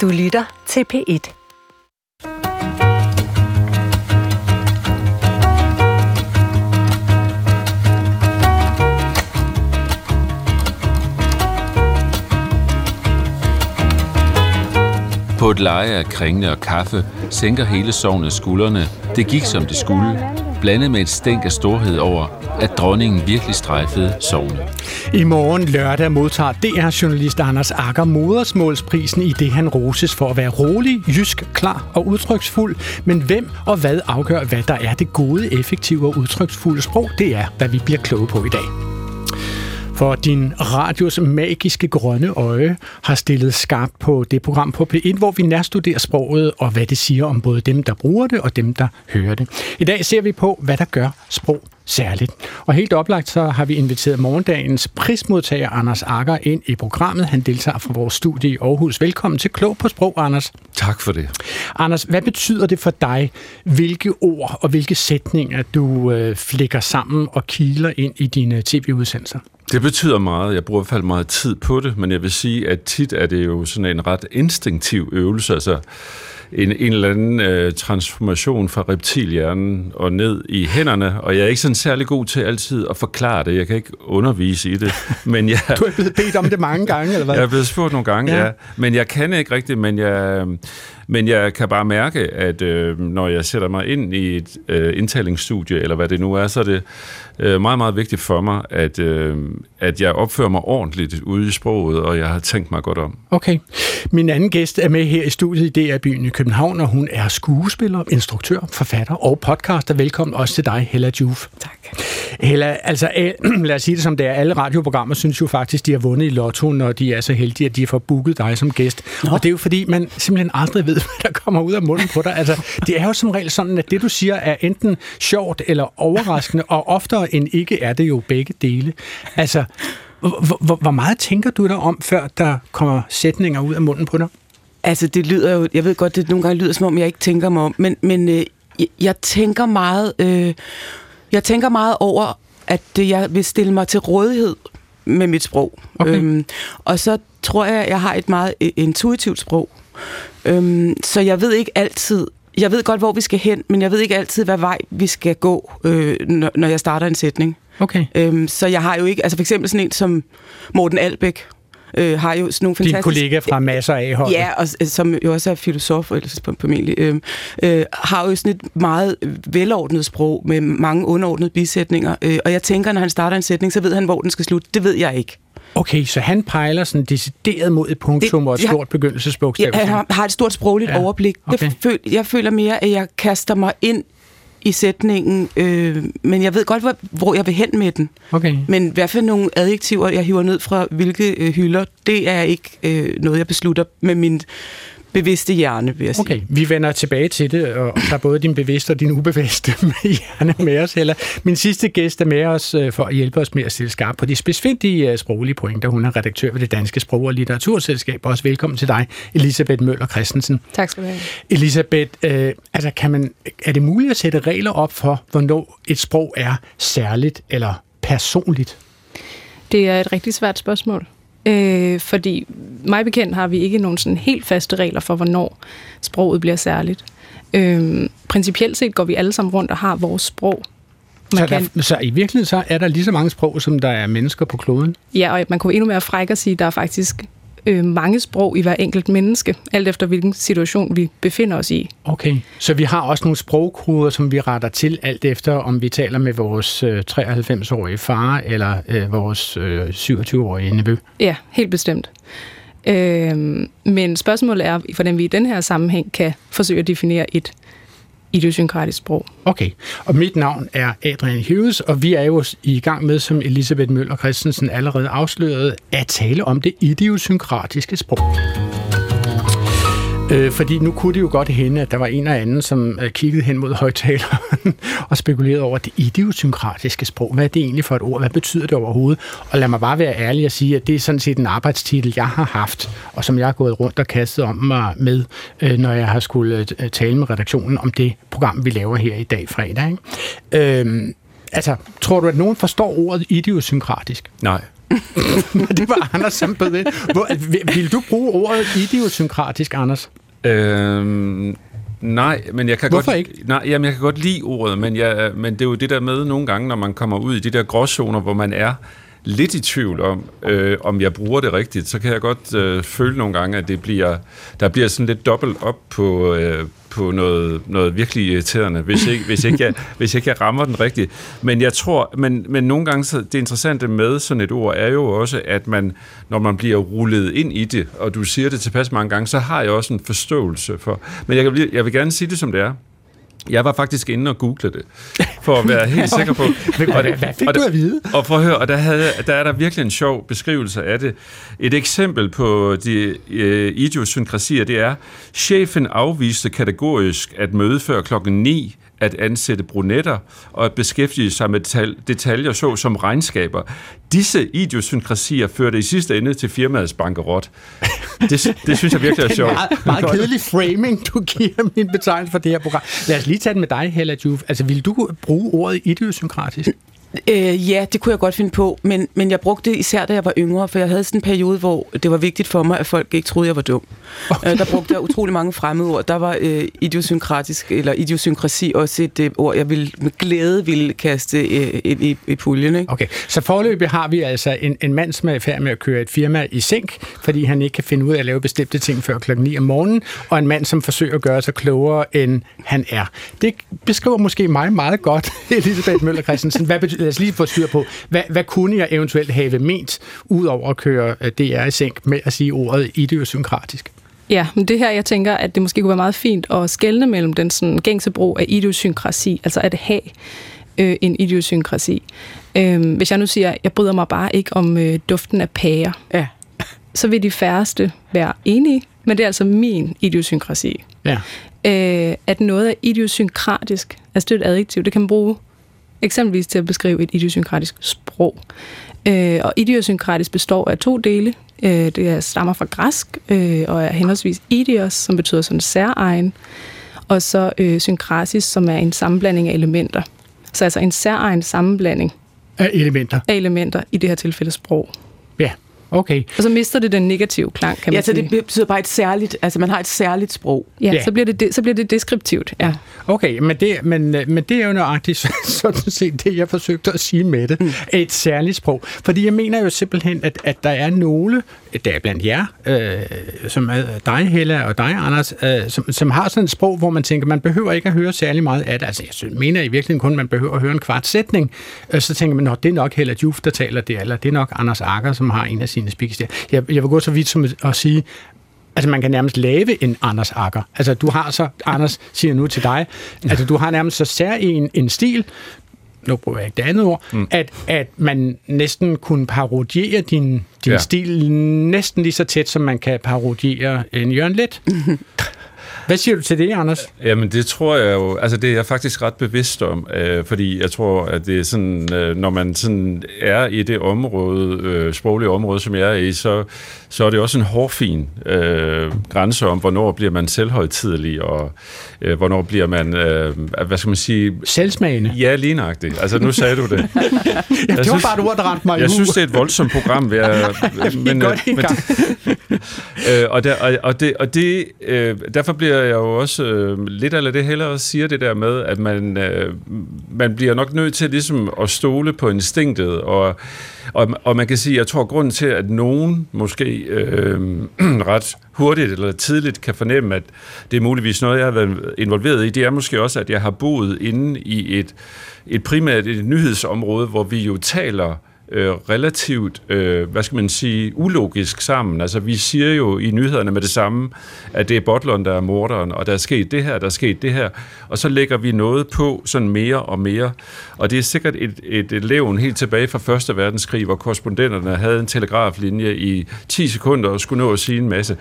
Du lytter til P1. På et leje af kringle og kaffe sænker hele sovnet skuldrene. Det gik som det skulle, blandet med et stænk af storhed over, at dronningen virkelig strejfede sovne. I morgen lørdag modtager DR-journalist Anders Akker modersmålsprisen i det, han roses for at være rolig, jysk, klar og udtryksfuld. Men hvem og hvad afgør, hvad der er det gode, effektive og udtryksfulde sprog? Det er, hvad vi bliver kloge på i dag. For din radios magiske grønne øje har stillet skarpt på det program på P1, hvor vi nærstuderer sproget og hvad det siger om både dem, der bruger det og dem, der hører det. I dag ser vi på, hvad der gør sprog særligt. Og helt oplagt så har vi inviteret morgendagens prismodtager Anders Akker ind i programmet. Han deltager fra vores studie i Aarhus. Velkommen til Klog på Sprog, Anders. Tak for det. Anders, hvad betyder det for dig, hvilke ord og hvilke sætninger du øh, flækker sammen og kiler ind i dine tv-udsendelser? Det betyder meget. Jeg bruger i hvert fald meget tid på det, men jeg vil sige, at tit er det jo sådan en ret instinktiv øvelse. Altså, en, en eller anden øh, transformation fra reptilhjernen og ned i hænderne, og jeg er ikke sådan særlig god til altid at forklare det. Jeg kan ikke undervise i det. Men jeg, du er blevet bedt om det mange gange, eller hvad? Jeg er blevet spurgt nogle gange, ja. ja. Men jeg kan ikke rigtigt, men jeg, men jeg kan bare mærke, at øh, når jeg sætter mig ind i et øh, indtalingsstudie, eller hvad det nu er, så er det øh, meget, meget vigtigt for mig, at, øh, at jeg opfører mig ordentligt ude i sproget, og jeg har tænkt mig godt om. Okay. Min anden gæst er med her i studiet i DR-byen i København, og hun er skuespiller, instruktør, forfatter og podcaster. Velkommen også til dig, Hella Juf. Tak. Hella, altså lad os sige det som det er. Alle radioprogrammer synes jo faktisk, de har vundet i lotto, når de er så heldige, at de får booket dig som gæst. Nå. Og det er jo fordi, man simpelthen aldrig ved, hvad der kommer ud af munden på dig. Altså, det er jo som regel sådan, at det du siger er enten sjovt eller overraskende, og oftere end ikke er det jo begge dele. Altså, hvor, hvor meget tænker du dig om, før der kommer sætninger ud af munden på dig? Altså, det lyder jo... Jeg ved godt, det nogle gange lyder, som om jeg ikke tænker mig om, men, men øh, jeg tænker meget... Øh, jeg tænker meget over, at jeg vil stille mig til rådighed med mit sprog. Okay. Øhm, og så tror jeg, jeg har et meget intuitivt sprog. Øhm, så jeg ved ikke altid, jeg ved godt, hvor vi skal hen, men jeg ved ikke altid, hvad vej vi skal gå, øh, når, når jeg starter en sætning. Okay. Øhm, så jeg har jo ikke, altså for eksempel sådan en som Morten Albæk, øh, har jo sådan nogle fantastiske... Din kollega fra masser af holdet. Ja, og, som jo også er filosof, eller formentlig, øh, øh, har jo sådan et meget velordnet sprog med mange underordnede bisætninger. Øh, og jeg tænker, når han starter en sætning, så ved han, hvor den skal slutte. Det ved jeg ikke. Okay, så han pejler sådan decideret mod et punktum det, og et stort har, begyndelsesbogstav? Ja, han har et stort sprogligt ja, overblik. Okay. Det føl, jeg føler mere, at jeg kaster mig ind i sætningen, øh, men jeg ved godt, hvor, hvor jeg vil hen med den. Okay. Men hvad for nogle adjektiver, jeg hiver ned fra hvilke øh, hylder, det er ikke øh, noget, jeg beslutter med min bevidste hjerne, vil jeg sige. Okay, vi vender tilbage til det, og der er både din bevidste og din ubevidste hjerne med os. Eller min sidste gæst er med os øh, for at hjælpe os med at stille skarp på de specifikke øh, sproglige pointer. Hun er redaktør ved det Danske Sprog- og Litteraturselskab. Også velkommen til dig, Elisabeth Møller Christensen. Tak skal du have. Elisabeth, øh, altså kan man, er det muligt at sætte regler op for, hvornår et sprog er særligt eller personligt? Det er et rigtig svært spørgsmål. Øh, fordi mig bekendt har vi ikke nogen sådan helt faste regler for, hvornår sproget bliver særligt. Øh, principielt set går vi alle sammen rundt og har vores sprog. Man så, kan, der, så i virkeligheden så er der lige så mange sprog, som der er mennesker på kloden? Ja, og man kunne endnu mere frække at sige, at der er faktisk øh, mange sprog i hver enkelt menneske, alt efter hvilken situation vi befinder os i. Okay, så vi har også nogle sprogkoder, som vi retter til, alt efter om vi taler med vores øh, 93-årige far eller øh, vores øh, 27-årige nevø? Ja, helt bestemt. Øh, men spørgsmålet er, hvordan vi i den her sammenhæng kan forsøge at definere et idiosynkratisk sprog. Okay, og mit navn er Adrian Hughes, og vi er jo i gang med, som Elisabeth Møller Christensen allerede afslørede, at tale om det idiosynkratiske sprog. Øh, fordi nu kunne det jo godt hende, at der var en eller anden, som øh, kiggede hen mod højtaleren og spekulerede over det idiosynkratiske sprog. Hvad er det egentlig for et ord? Hvad betyder det overhovedet? Og lad mig bare være ærlig og sige, at det er sådan set en arbejdstitel, jeg har haft, og som jeg har gået rundt og kastet om mig med, øh, når jeg har skulle øh, tale med redaktionen om det program, vi laver her i dag fredag. Ikke? Øh, altså, tror du, at nogen forstår ordet idiosynkratisk? Nej. det var Anders, som bød ind. Hvor, vil du bruge ordet idiosynkratisk, Anders? Øhm, nej, men jeg kan Hvorfor godt... ikke? Nej, jamen, jeg kan godt lide ordet, men, jeg, men det er jo det der med nogle gange, når man kommer ud i de der gråzoner, hvor man er lidt i tvivl om, øh, om jeg bruger det rigtigt, så kan jeg godt øh, føle nogle gange, at det bliver, der bliver sådan lidt dobbelt op på, øh, på noget, noget virkelig irriterende, hvis ikke, hvis, ikke jeg, hvis ikke jeg rammer den rigtigt. Men jeg tror, men, men nogle gange, så det interessante med sådan et ord, er jo også, at man, når man bliver rullet ind i det, og du siger det tilpas mange gange, så har jeg også en forståelse for. Men jeg, kan, jeg vil gerne sige det, som det er. Jeg var faktisk inde og google det, for at være helt sikker på. Og det, hvad fik og du det- at vide? Og for at høre, og der, havde, der er der virkelig en sjov beskrivelse af det. Et eksempel på de øh, idiosynkrasier, det er, chefen afviste kategorisk at møde før klokken 9, at ansætte brunetter og at beskæftige sig med detal- detaljer så som regnskaber. Disse idiosynkrasier førte i sidste ende til firmaets bankerot. Det, det synes jeg virkelig er Det er sjovt. meget, meget kedelig framing, du giver min betegnelse for det her program. Lad os lige tage den med dig, Hella Juf. Altså, vil du bruge ordet idiosynkratisk? Øh, ja, det kunne jeg godt finde på, men, men jeg brugte det især, da jeg var yngre, for jeg havde sådan en periode, hvor det var vigtigt for mig, at folk ikke troede, jeg var dum. Okay. Øh, der brugte jeg utrolig mange fremmedord. Der var øh, idiosynkratisk, eller idiosynkrasi også et øh, ord, jeg ville, med glæde ville kaste øh, ind i, i puljen. Ikke? Okay, så forløbig har vi altså en, en mand, som er i færd med at køre et firma i sænk, fordi han ikke kan finde ud af at lave bestemte ting før klokken 9 om morgenen, og en mand, som forsøger at gøre sig klogere, end han er. Det beskriver måske mig meget godt, Elisabeth Møller Christensen. Hvad betyder, lad os lige få styr på, hvad, hvad kunne jeg eventuelt have ment, ud over at køre øh, DR i sænk, med at sige ordet idiosynkratisk? Ja, men det her, jeg tænker, at det måske kunne være meget fint at skelne mellem den sådan, gængse brug af idiosynkrasi, altså at have øh, en idiosynkrasi. Øh, hvis jeg nu siger, at jeg bryder mig bare ikke om øh, duften af pærer, Ja. så vil de færreste være enige, men det er altså min idiosynkrasi. Ja. Øh, at noget er idiosynkratisk, altså det er et adjektiv, det kan man bruge eksempelvis til at beskrive et idiosynkratisk sprog. Øh, og idiosynkratisk består af to dele. Øh, det er, stammer fra græsk øh, og er henholdsvis idios, som betyder sådan særegen, og så øh, synkrasis, som er en sammenblanding af elementer. Så altså en særegen sammenblanding Af elementer. af elementer, i det her tilfælde sprog. Ja, okay. Og så mister det den negative klang, kan man Ja, så sige. det betyder bare et særligt, altså man har et særligt sprog. ja, Ja. Så, bliver det, så bliver det deskriptivt. Ja. Okay, men det, men, men det er jo nøjagtigt sådan set det, jeg forsøgte at sige med det. Mm. Et særligt sprog. Fordi jeg mener jo simpelthen, at, at der er nogle, der er blandt jer, øh, som er dig, Hella, og dig, Anders, øh, som, som har sådan et sprog, hvor man tænker, man behøver ikke at høre særlig meget af det. Altså, jeg synes, mener i virkeligheden kun, man behøver at høre en kvart sætning. Øh, så tænker man, at det er nok Hella Juf, der taler det, eller det er nok Anders Akker, som har en af sine speaks der. Jeg, jeg vil gå så vidt som at sige, Altså, man kan nærmest lave en Anders Akker. Altså, du har så, Anders siger nu til dig, altså, du har nærmest så sær en, en stil, nu bruger jeg ikke det andet ord, mm. at, at man næsten kunne parodiere din, din Ja. stil næsten lige så tæt, som man kan parodiere en Jørgen Let. Hvad siger du til det, Anders? Jamen det tror jeg jo, altså det er jeg faktisk ret bevidst om, øh, fordi jeg tror, at det er sådan, øh, når man sådan er i det område, øh, sproglige område, som jeg er i, så, så er det også en hårfin øh, grænse om, hvornår bliver man selvhøjtidelig, og øh, hvornår bliver man, øh, hvad skal man sige, Selvsmagende. ja, lignagtigt. Altså nu sagde du det. Ja, det var synes- bare et ord, der ramte mig Jeg synes, det er et voldsomt program, vil jeg, men, godt i gang. øh, og, der, og, og, det, og det, øh, derfor bliver jeg jo også øh, lidt eller det heller også siger det der med, at man, øh, man bliver nok nødt til ligesom at stole på instinktet, og, og, og man kan sige, jeg tror, grunden til, at nogen måske øh, ret hurtigt eller tidligt kan fornemme, at det er muligvis noget, jeg har været involveret i, det er måske også, at jeg har boet inde i et, et primært et nyhedsområde, hvor vi jo taler øh, Øh, relativt, øh, hvad skal man sige, ulogisk sammen. Altså, vi siger jo i nyhederne med det samme, at det er Botlund, der er morderen, og der er sket det her, der er sket det her, og så lægger vi noget på sådan mere og mere. Og det er sikkert et, et, et levn helt tilbage fra Første Verdenskrig, hvor korrespondenterne havde en telegraflinje i 10 sekunder og skulle nå at sige en masse.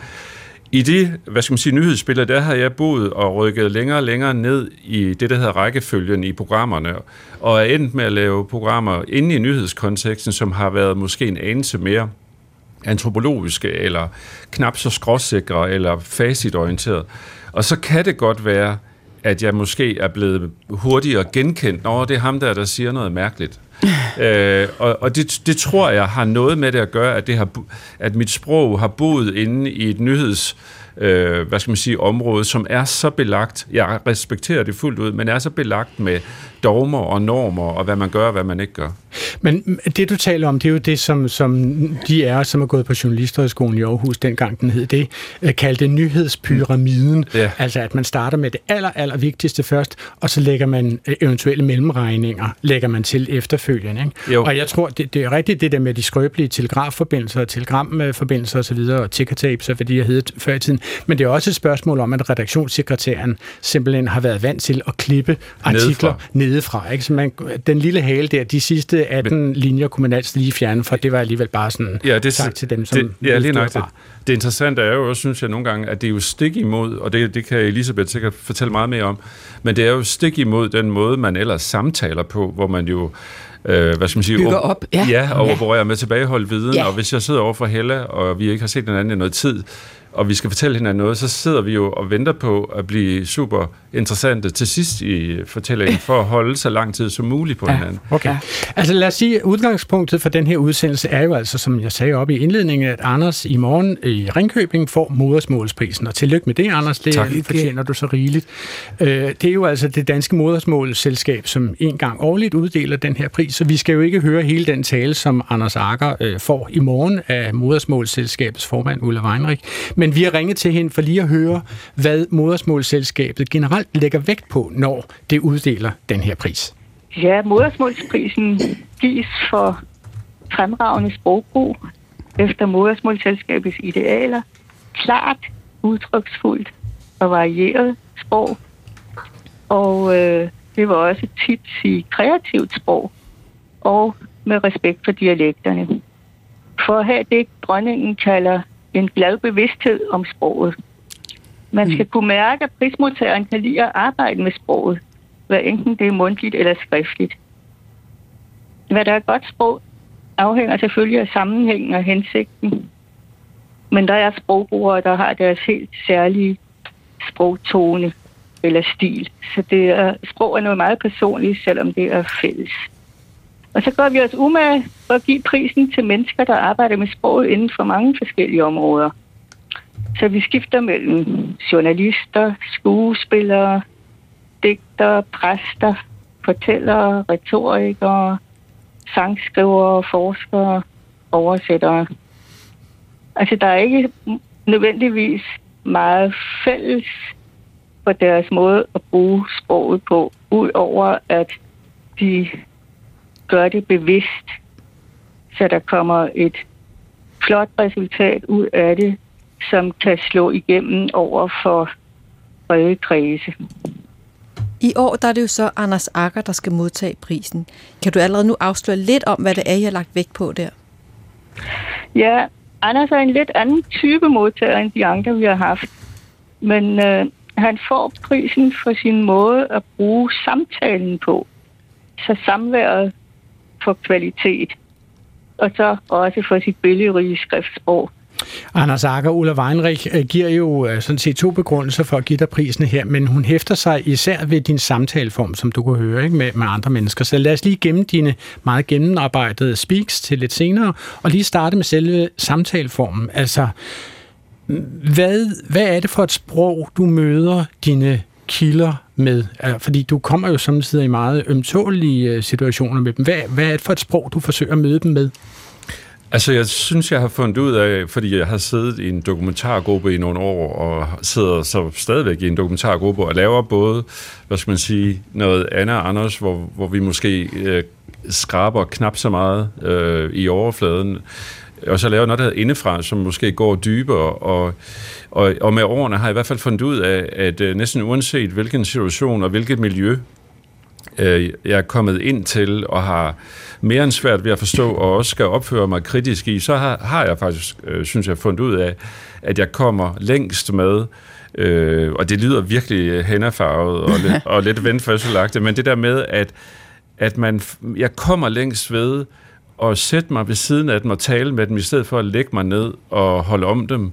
I det, hvad skal man sige, nyhedsspiller, der har jeg boet og rykket længere og længere ned i det, der hedder rækkefølgen i programmerne, og er endt med at lave programmer inde i nyhedskonteksten, som har været måske en anelse mere antropologiske, eller knap så skråsikre, eller facitorienteret. Og så kan det godt være, at jeg måske er blevet hurtigere genkendt. Nå, det er ham der, der siger noget mærkeligt. øh, og og det, det tror jeg har noget med det at gøre, at, det har, at mit sprog har boet inde i et nyheds øh, hvad skal man sige, område, som er så belagt, jeg respekterer det fuldt ud, men er så belagt med dogmer og normer, og hvad man gør og hvad man ikke gør. Men det, du taler om, det er jo det, som, som de er, som er gået på Journalisterhøjskolen i Aarhus, dengang den hed det, øh, kaldte nyhedspyramiden. Ja. Altså, at man starter med det aller, aller vigtigste først, og så lægger man øh, eventuelle mellemregninger, lægger man til efterfølgende. Ikke? Jo. Og jeg tror, det, det er rigtigt, det der med de skrøbelige telegrafforbindelser, telegramforbindelser osv., og tickertapes, og hvad de har heddet før i tiden. Men det er også et spørgsmål om, at redaktionssekretæren simpelthen har været vant til at klippe artikler nedefra. Nedefra ikke? Så man, den lille hale der, de sidste 18 Men, linjer kunne man altid lige fjerne, for det var alligevel bare sådan ja, det, tak til dem, som det, ja, lige nok det. det interessante er jo også, synes jeg nogle gange, at det er jo stik imod, og det, det kan Elisabeth sikkert fortælle meget mere om, men det er jo stik imod den måde, man ellers samtaler på, hvor man jo øh, hvad skal man sige, bygger op, ja, ja og ja. opererer med tilbageholdt viden, ja. og hvis jeg sidder over for Helle, og vi ikke har set den anden i noget tid, og vi skal fortælle hinanden noget, så sidder vi jo og venter på at blive super interessante til sidst i fortællingen, for at holde så lang tid som muligt på ja, hinanden. Okay. Ja. Altså lad os sige, at udgangspunktet for den her udsendelse er jo altså, som jeg sagde op i indledningen, at Anders i morgen i Ringkøbing får modersmålsprisen. Og tillykke med det, Anders. Det tak. fortjener du så rigeligt. Øh, det er jo altså det danske modersmålsselskab, som en gang årligt uddeler den her pris, så vi skal jo ikke høre hele den tale, som Anders Akker øh, får i morgen af modersmålsselskabets formand Ulla Weinrich. Men vi har ringet til hende for lige at høre, hvad modersmålsselskabet generelt lægger vægt på, når det uddeler den her pris. Ja, modersmålsprisen gives for fremragende sprogbrug efter modersmålsselskabets idealer. Klart, udtryksfuldt og varieret sprog. Og øh, det var også tit sige kreativt sprog og med respekt for dialekterne. For at have det, dronningen kalder en glad bevidsthed om sproget. Man skal mm. kunne mærke, at prismodtageren kan lide at arbejde med sproget, hvad enten det er mundtligt eller skriftligt. Hvad der er godt sprog, afhænger selvfølgelig af sammenhængen og hensigten. Men der er sprogbrugere, der har deres helt særlige sprogtone eller stil. Så det er, sprog er noget meget personligt, selvom det er fælles. Og så gør vi os umage for at give prisen til mennesker, der arbejder med sproget inden for mange forskellige områder. Så vi skifter mellem journalister, skuespillere, digtere, præster, fortællere, retorikere, sangskrivere, forskere, oversættere. Altså, der er ikke nødvendigvis meget fælles på deres måde at bruge sproget på, udover at de gør det bevidst, så der kommer et flot resultat ud af det, som kan slå igennem over for brede kredse. I år der er det jo så Anders Akker, der skal modtage prisen. Kan du allerede nu afsløre lidt om, hvad det er, I har lagt vægt på der? Ja, Anders er en lidt anden type modtager end de andre, vi har haft. Men øh, han får prisen for sin måde at bruge samtalen på. Så samværet for kvalitet, og så også for sit billedrige skriftsprog. Anders Akker, Ulla Weinrich øh, giver jo øh, sådan set to begrundelser for at give dig prisen her, men hun hæfter sig især ved din samtaleform, som du kan høre ikke, med, med andre mennesker. Så lad os lige gemme dine meget gennemarbejdede speaks til lidt senere, og lige starte med selve samtaleformen. Altså, hvad, hvad er det for et sprog, du møder dine kilder med? Fordi du kommer jo samtidig i meget ømtålige øh, situationer med dem. Hvad, hvad er det for et sprog, du forsøger at møde dem med? Altså, jeg synes, jeg har fundet ud af, fordi jeg har siddet i en dokumentargruppe i nogle år, og sidder så stadigvæk i en dokumentargruppe, og laver både, hvad skal man sige, noget andet Anders, hvor, hvor vi måske øh, skraber knap så meget øh, i overfladen, og så laver noget, der hedder indefra, som måske går dybere, og, og, og med årene har jeg i hvert fald fundet ud af, at uh, næsten uanset hvilken situation og hvilket miljø, uh, jeg er kommet ind til og har mere end svært ved at forstå, og også skal opføre mig kritisk i, så har, har jeg faktisk, uh, synes jeg, fundet ud af, at jeg kommer længst med, uh, og det lyder virkelig hænderfarvet og lidt, og lidt vendfødselagtigt, men det der med, at, at man, jeg kommer længst ved, at sætte mig ved siden af dem og tale med dem, i stedet for at lægge mig ned og holde om dem.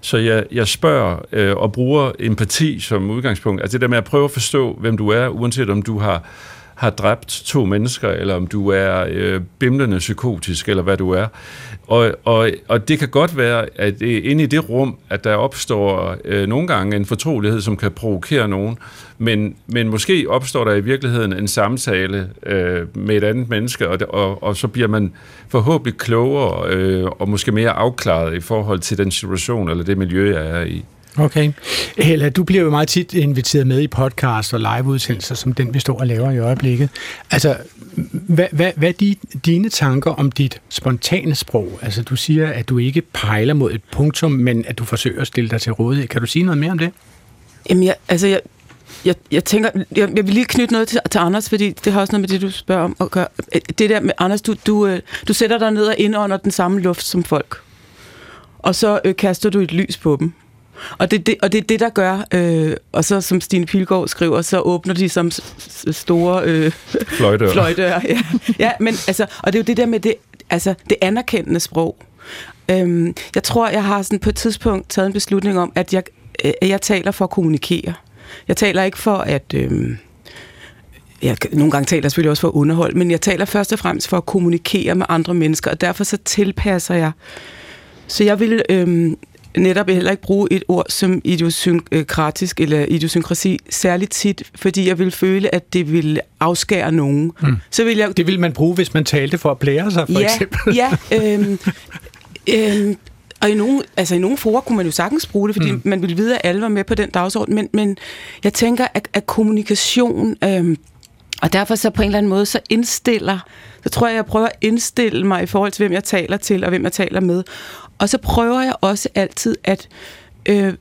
Så jeg, jeg spørger øh, og bruger empati som udgangspunkt. Altså det der med at prøve at forstå, hvem du er, uanset om du har har dræbt to mennesker, eller om du er øh, bimlende psykotisk, eller hvad du er. Og, og, og det kan godt være, at inde i det rum, at der opstår øh, nogle gange en fortrolighed, som kan provokere nogen, men, men måske opstår der i virkeligheden en samtale øh, med et andet menneske, og, og, og så bliver man forhåbentlig klogere øh, og måske mere afklaret i forhold til den situation eller det miljø, jeg er i. Okay. Hella, du bliver jo meget tit inviteret med i podcast og liveudsendelser, som den vi står og laver i øjeblikket. Altså, hvad, hvad, hvad er de, dine tanker om dit spontane sprog? Altså, du siger, at du ikke pejler mod et punktum, men at du forsøger at stille dig til rådighed. Kan du sige noget mere om det? Jamen, jeg, altså, jeg, jeg, jeg tænker, jeg, jeg vil lige knytte noget til, til Anders, fordi det har også noget med det, du spørger om at gøre. Det der med, Anders, du, du, øh, du sætter dig ned og ind under den samme luft som folk. Og så øh, kaster du et lys på dem. Og det, det, og det er det, der gør, øh, og så som Stine Pilgaard skriver, så åbner de som store øh, fløjdør. fløjdør ja. ja, men altså, og det er jo det der med det, altså, det anerkendende sprog. Øhm, jeg tror, jeg har sådan på et tidspunkt taget en beslutning om, at jeg, øh, jeg taler for at kommunikere. Jeg taler ikke for at... Øh, jeg, nogle gange taler jeg selvfølgelig også for at underholde, men jeg taler først og fremmest for at kommunikere med andre mennesker, og derfor så tilpasser jeg. Så jeg vil øh, netop heller ikke bruge et ord som idiosynkratisk eller idiosynkrasi særligt tit, fordi jeg vil føle, at det vil afskære nogen. Mm. Så vil jeg... Det vil man bruge, hvis man talte for at blære sig, for ja, eksempel. Ja, øhm, øhm, og i nogle, altså i nogle forer kunne man jo sagtens bruge det, fordi mm. man ville vide, at alle var med på den dagsorden, men, men jeg tænker, at, at kommunikation, øhm, og derfor så på en eller anden måde, så indstiller, så tror jeg, jeg prøver at indstille mig i forhold til, hvem jeg taler til, og hvem jeg taler med. Og så prøver jeg også altid at øh,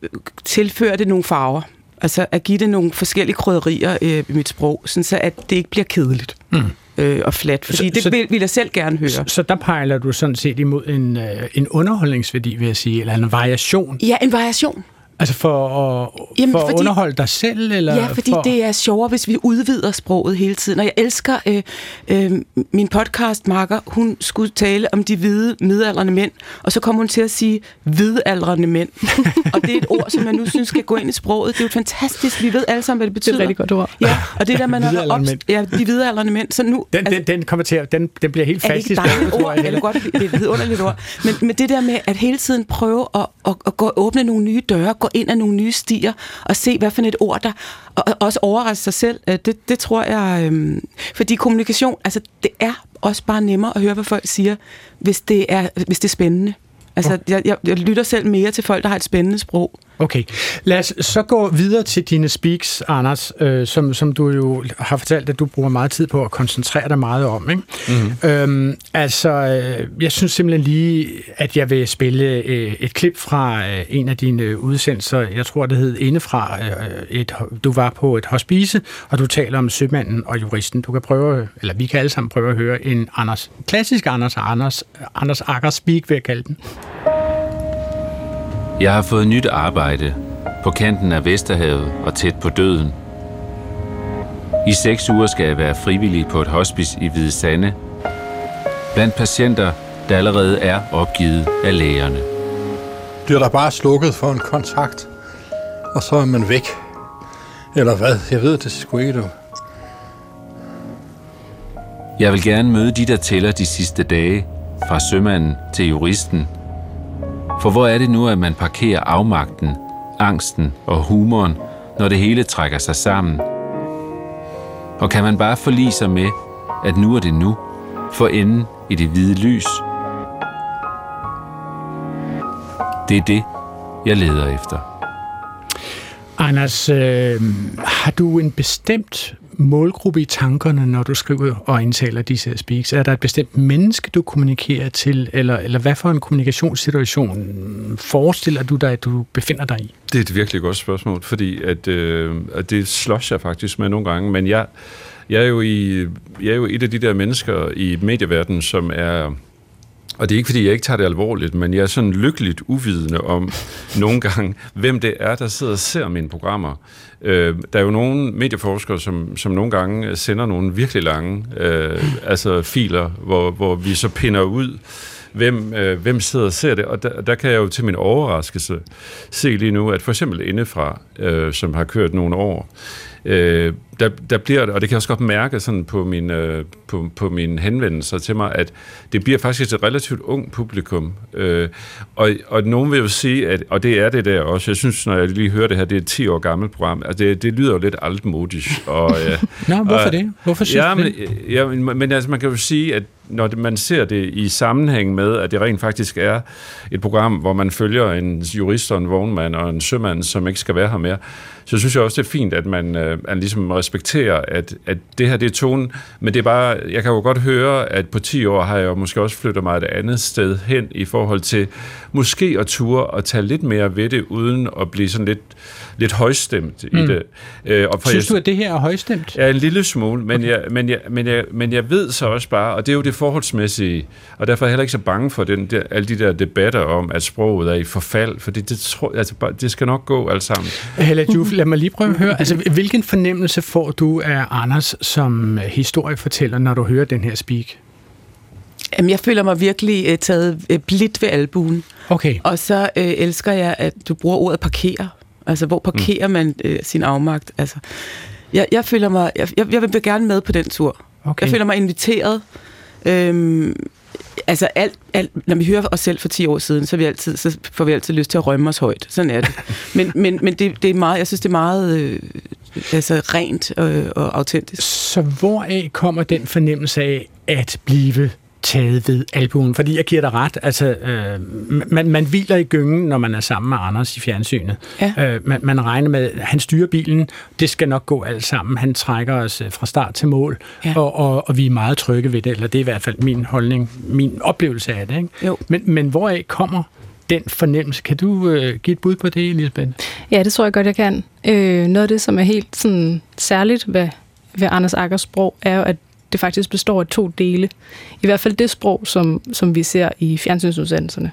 tilføre det nogle farver. Altså at give det nogle forskellige krydderier øh, i mit sprog, sådan så at det ikke bliver kedeligt. Mm øh, og flat, fordi så, det så, vil, vil jeg selv gerne høre. Så, så der pejler du sådan set imod en, øh, en underholdningsværdi, vil jeg sige, eller en variation? Ja, en variation. Altså for at, Jamen, for fordi, at underholde dig selv? Eller ja, fordi for... det er sjovere, hvis vi udvider sproget hele tiden. Og jeg elsker øh, øh, min podcastmarker. Hun skulle tale om de hvide midaldrende mænd, og så kom hun til at sige hvidaldrende mænd. og det er et ord, som jeg nu synes skal gå ind i sproget. Det er jo fantastisk. Vi ved alle sammen, hvad det betyder. Det er et rigtig godt ord. Ja, og det der, man har opst- ja, de hvidaldrende mænd. Så nu, den, altså, den, den kommer til at, den, den bliver helt fast i sproget, tror jeg. Det, godt, det er et vidunderligt ord. Men, men det der med at hele tiden prøve at, at, at gå, åbne nogle nye døre, gå ind ad nogle nye stier, og se, hvad for et ord der, og også overraske sig selv, øh, det, det tror jeg, øhm, fordi kommunikation, altså det er også bare nemmere at høre, hvad folk siger, hvis det er, hvis det er spændende. Altså, jeg, jeg, jeg lytter selv mere til folk, der har et spændende sprog. Okay. Lad os så gå videre til dine speaks, Anders, øh, som, som du jo har fortalt, at du bruger meget tid på at koncentrere dig meget om. Ikke? Mm-hmm. Øhm, altså, øh, jeg synes simpelthen lige, at jeg vil spille øh, et klip fra øh, en af dine udsendelser. Jeg tror, det hed Indefra. Øh, et, du var på et hospice, og du taler om sømanden og juristen. Du kan prøve, eller vi kan alle sammen prøve at høre en Anders, klassisk Anders, Anders, Anders Akker speak, vil jeg kalde den. Jeg har fået nyt arbejde på kanten af Vesterhavet og tæt på døden. I seks uger skal jeg være frivillig på et hospice i Hvide Sande. Blandt patienter, der allerede er opgivet af lægerne. Bliver der bare slukket for en kontakt, og så er man væk. Eller hvad? Jeg ved det sgu ikke, du. Jeg vil gerne møde de, der tæller de sidste dage, fra sømanden til juristen – for hvor er det nu, at man parkerer afmagten, angsten og humoren, når det hele trækker sig sammen? Og kan man bare forlige sig med, at nu er det nu, for enden i det hvide lys? Det er det, jeg leder efter. Anders, øh, har du en bestemt målgruppe i tankerne, når du skriver og indtaler disse speaks? Er der et bestemt menneske, du kommunikerer til, eller, eller hvad for en kommunikationssituation forestiller du dig, at du befinder dig i? Det er et virkelig godt spørgsmål, fordi at, øh, at det slås jeg faktisk med nogle gange, men jeg, jeg, er jo i, jeg er jo et af de der mennesker i medieverdenen, som er og det er ikke, fordi jeg ikke tager det alvorligt, men jeg er sådan lykkeligt uvidende om nogle gange, hvem det er, der sidder og ser mine programmer. Øh, der er jo nogle medieforskere, som, som nogle gange sender nogle virkelig lange øh, altså filer, hvor, hvor vi så pinder ud hvem, øh, hvem sidder og ser det. Og der, der kan jeg jo til min overraskelse se lige nu, at for eksempel indefra, øh, som har kørt nogle år, øh, der, der bliver, og det kan jeg også godt mærke sådan på, min, øh, på, på mine henvendelser til mig, at det bliver faktisk et relativt ung publikum. Øh, og, og nogen vil jo sige, at, og det er det der også, jeg synes, når jeg lige hører det her, det er et 10 år gammelt program, altså det, det lyder jo lidt altmodisk. Og, øh, Nå, hvorfor og, det? Hvorfor synes ja, du men, det? ja, men, men altså, man kan jo sige, at når man ser det i sammenhæng med, at det rent faktisk er et program, hvor man følger en jurist og en vognmand og en sømand, som ikke skal være her mere, så synes jeg også, det er fint, at man, øh, man ligesom respekterer, at, at det her det er tonen, men det er bare, jeg kan jo godt høre, at på 10 år har jeg jo måske også flyttet mig et andet sted hen i forhold til måske at ture og tage lidt mere ved det, uden at blive sådan lidt, lidt højstemt mm. i det. Øh, og for Synes jeg, du, at det her er højstemt? Ja, en lille smule, men, okay. jeg, men, jeg, men, jeg, men jeg ved så også bare, og det er jo det forholdsmæssige, og derfor er jeg heller ikke så bange for den, der, alle de der debatter om, at sproget er i forfald, fordi det, tror, altså, det skal nok gå alt sammen. Hella Juf, lad mig lige prøve at høre. Altså, hvilken fornemmelse får du af Anders som historiefortæller, når du hører den her speak? Jamen, jeg føler mig virkelig uh, taget uh, blidt ved albuen. Okay. Og så uh, elsker jeg, at du bruger ordet parkere. Altså, hvor parkerer mm. man uh, sin afmagt? Altså, jeg, jeg føler mig... Jeg, jeg, jeg vil gerne med på den tur. okay. Jeg føler mig inviteret. Øhm, altså alt, alt, når vi hører os selv for 10 år siden, så, vi altid, så får vi altid lyst til at rømme os højt. Sådan er det. Men, men, men det, det er meget, jeg synes, det er meget øh, altså, rent øh, og autentisk. Så hvoraf kommer den fornemmelse af at blive taget ved albuen? Fordi jeg giver dig ret, altså, øh, man, man hviler i gyngen, når man er sammen med Anders i fjernsynet. Ja. Øh, man, man regner med, at han styrer bilen, det skal nok gå alt sammen. Han trækker os øh, fra start til mål, Ja. og, og, og vi er meget trygge ved det, eller det er i hvert fald min holdning, min oplevelse af det. Ikke? Jo. Men, men hvoraf kommer den fornemmelse? Kan du øh, give et bud på det, Elisabeth? Ja, det tror jeg godt, jeg kan. Øh, noget af det, som er helt sådan, særligt ved, ved Anders Akkers sprog, er jo, at det faktisk består af to dele. I hvert fald det sprog, som, som vi ser i fjernsynsudsendelserne.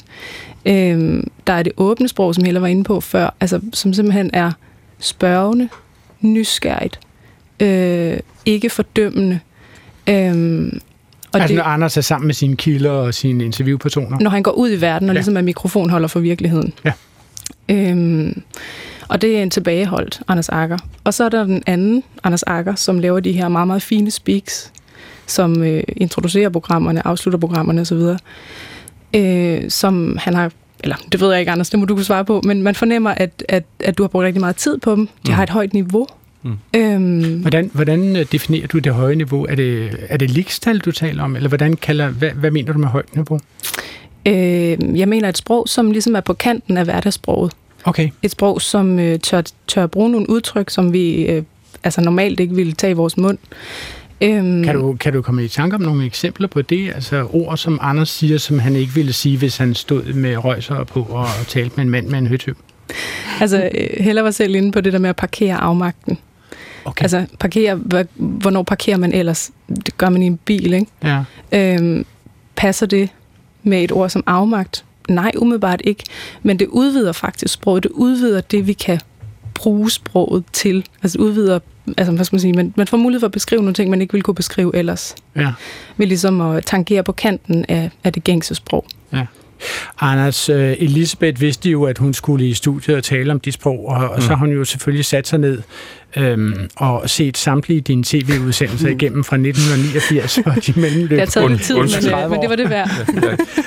Øh, der er det åbne sprog, som Helle var inde på før, altså, som simpelthen er spørgende, nysgerrigt, øh, ikke fordømmende. Øh, og altså det, når Anders er sammen med sine kilder og sine interviewpersoner? når han går ud i verden og ja. ligesom er mikrofonholder for virkeligheden. Ja. Øhm, og det er en tilbageholdt Anders Akker. Og så er der den anden Anders Akker, som laver de her meget, meget fine speaks, som øh, introducerer programmerne, afslutter programmerne osv., øh, som han har eller det ved jeg ikke, Anders, det må du kunne svare på, men man fornemmer, at, at, at du har brugt rigtig meget tid på dem. De Mm. har et højt niveau. Mm. Øhm, Hvordan, hvordan øh, definerer du det høje niveau? Er det, er det likstal, du taler om? Eller hvordan kalder, hvad, hvad mener du med højt niveau? øh, jeg mener et sprog, som ligesom er på kanten af hverdagssproget. Okay. et sprog, som øh, tør, tør bruge nogle udtryk, som vi øh, altså normalt ikke ville tage i vores mund. Øhm, Kan du, kan du komme i tanke om nogle eksempler på det? Altså ord, som Anders siger, som han ikke ville sige, hvis han stod med røjser på og talte med en mand med en høtyv? Altså, øh, Hella var selv inde på det der med at parkere afmagten. Okay. Altså, parkere, hvornår parkerer man ellers? Det gør man i en bil, ikke? ja. Øhm, passer det med et ord som afmagt? Nej, umiddelbart ikke. Men det udvider faktisk sproget. Det udvider det, vi kan bruge sproget til. Altså udvider, altså hvad skal man sige, man, man får mulighed for at beskrive nogle ting, man ikke ville kunne beskrive ellers. ja. Ved ligesom at tangere på kanten af, af det gængse sprog. Anders, øh, Elisabeth vidste jo, at hun skulle i studiet og tale om dit sprog, og, og så har hun jo selvfølgelig sat sig ned øhm, og set samtlige dine tv-udsendelser igennem fra 1989 og de mellemløb. Det har taget tid, men, øh, men det var det værd.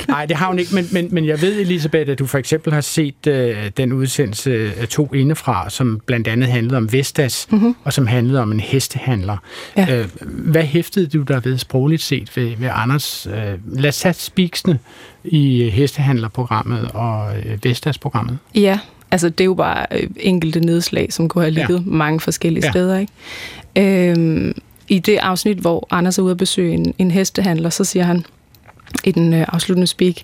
Nej, det har hun ikke, men, men, men jeg ved, Elisabeth, at du for eksempel har set øh, den udsendelse øh, to indefra, som blandt andet handlede om Vestas, mm-hmm. og som handlede om en hestehandler. Ja. Øh, hvad hæftede du der ved sprogligt set ved, ved Anders? Øh, tage spiksene i øh, hestehandlerprogrammet og øh, Vestas-programmet. Ja, altså det er jo bare øh, enkelte nedslag, som kunne have ligget ja. mange forskellige Ja. steder. Ikke? Øhm, I det afsnit, hvor Anders er ude at besøge en, en hestehandler, så siger han i den øh, afsluttende speak,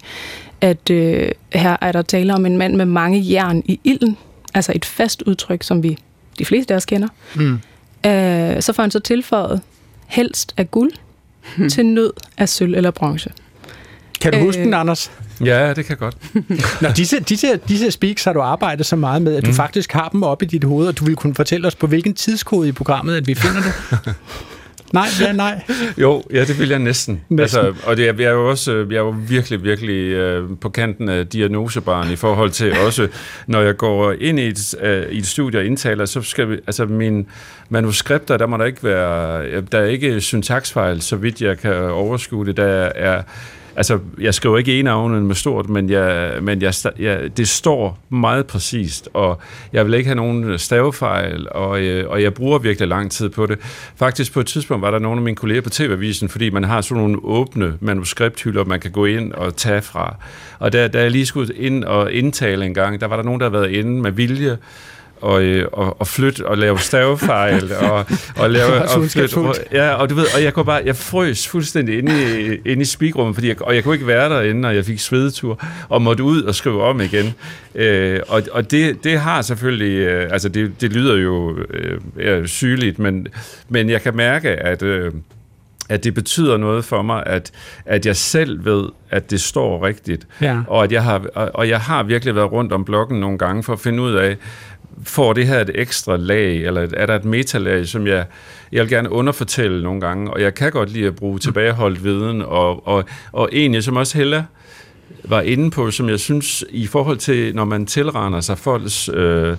at øh, her er der tale om en mand med mange jern i ilden, altså et fast udtryk, som vi de fleste af os kender. Mm. Øh, så får han så tilføjet helst af guld hmm. til nød af sølv eller bronze. Kan du Øh, huske den, Anders? Ja, det kan godt. Nå, disse, disse, disse speaks har du arbejdet så meget med, at du Mm. faktisk har dem oppe i dit hoved, og du vil kunne fortælle os, på hvilken tidskode i programmet, at vi finder det. Nej, ja, nej. Jo, ja, det vil jeg næsten. Næsten. Altså, og det jeg er jo også jeg er jo virkelig, virkelig øh, på kanten af diagnosebaren i forhold til også, når jeg går ind i et, øh, i et studie og indtaler, så skal vi, altså mine manuskripter, der må der ikke være, der er ikke syntaksfejl, så vidt jeg kan overskue det. Der er, altså, jeg skriver ikke en af med stort, men, jeg, men jeg, jeg, det står meget præcist, og jeg vil ikke have nogen stavefejl, og, øh, og jeg bruger virkelig lang tid på det. Faktisk på et tidspunkt var der nogle af mine kolleger på TV-avisen, fordi man har sådan nogle åbne manuskripthylder, man kan gå ind og tage fra. Og da, da jeg lige skulle ind og indtale en gang, der var der nogen, der havde været inde med vilje, og, øh, og, og flytte og lave stavefejl og, og lave og flytte, ja, og du ved, og jeg kunne bare, jeg frøs fuldstændig inde i, inde i speakrummet, fordi jeg, og jeg kunne ikke være derinde, og jeg fik svedetur, og måtte ud og skrive om igen. Øh, og og det, det har selvfølgelig, øh, altså det, det lyder jo øh, sygeligt, men, men jeg kan mærke, at øh, at det betyder noget for mig, at, at jeg selv ved, at det står rigtigt. Ja. Og, at jeg har, og, og jeg har virkelig været rundt om blokken nogle gange for at finde ud af, får det her et ekstra lag, eller er der et metalag, som jeg, jeg vil gerne underfortælle nogle gange, og jeg kan godt lide at bruge tilbageholdt viden, og, og, og egentlig, som også Hella var inde på, som jeg synes, i forhold til, når man tilraner sig folks øh,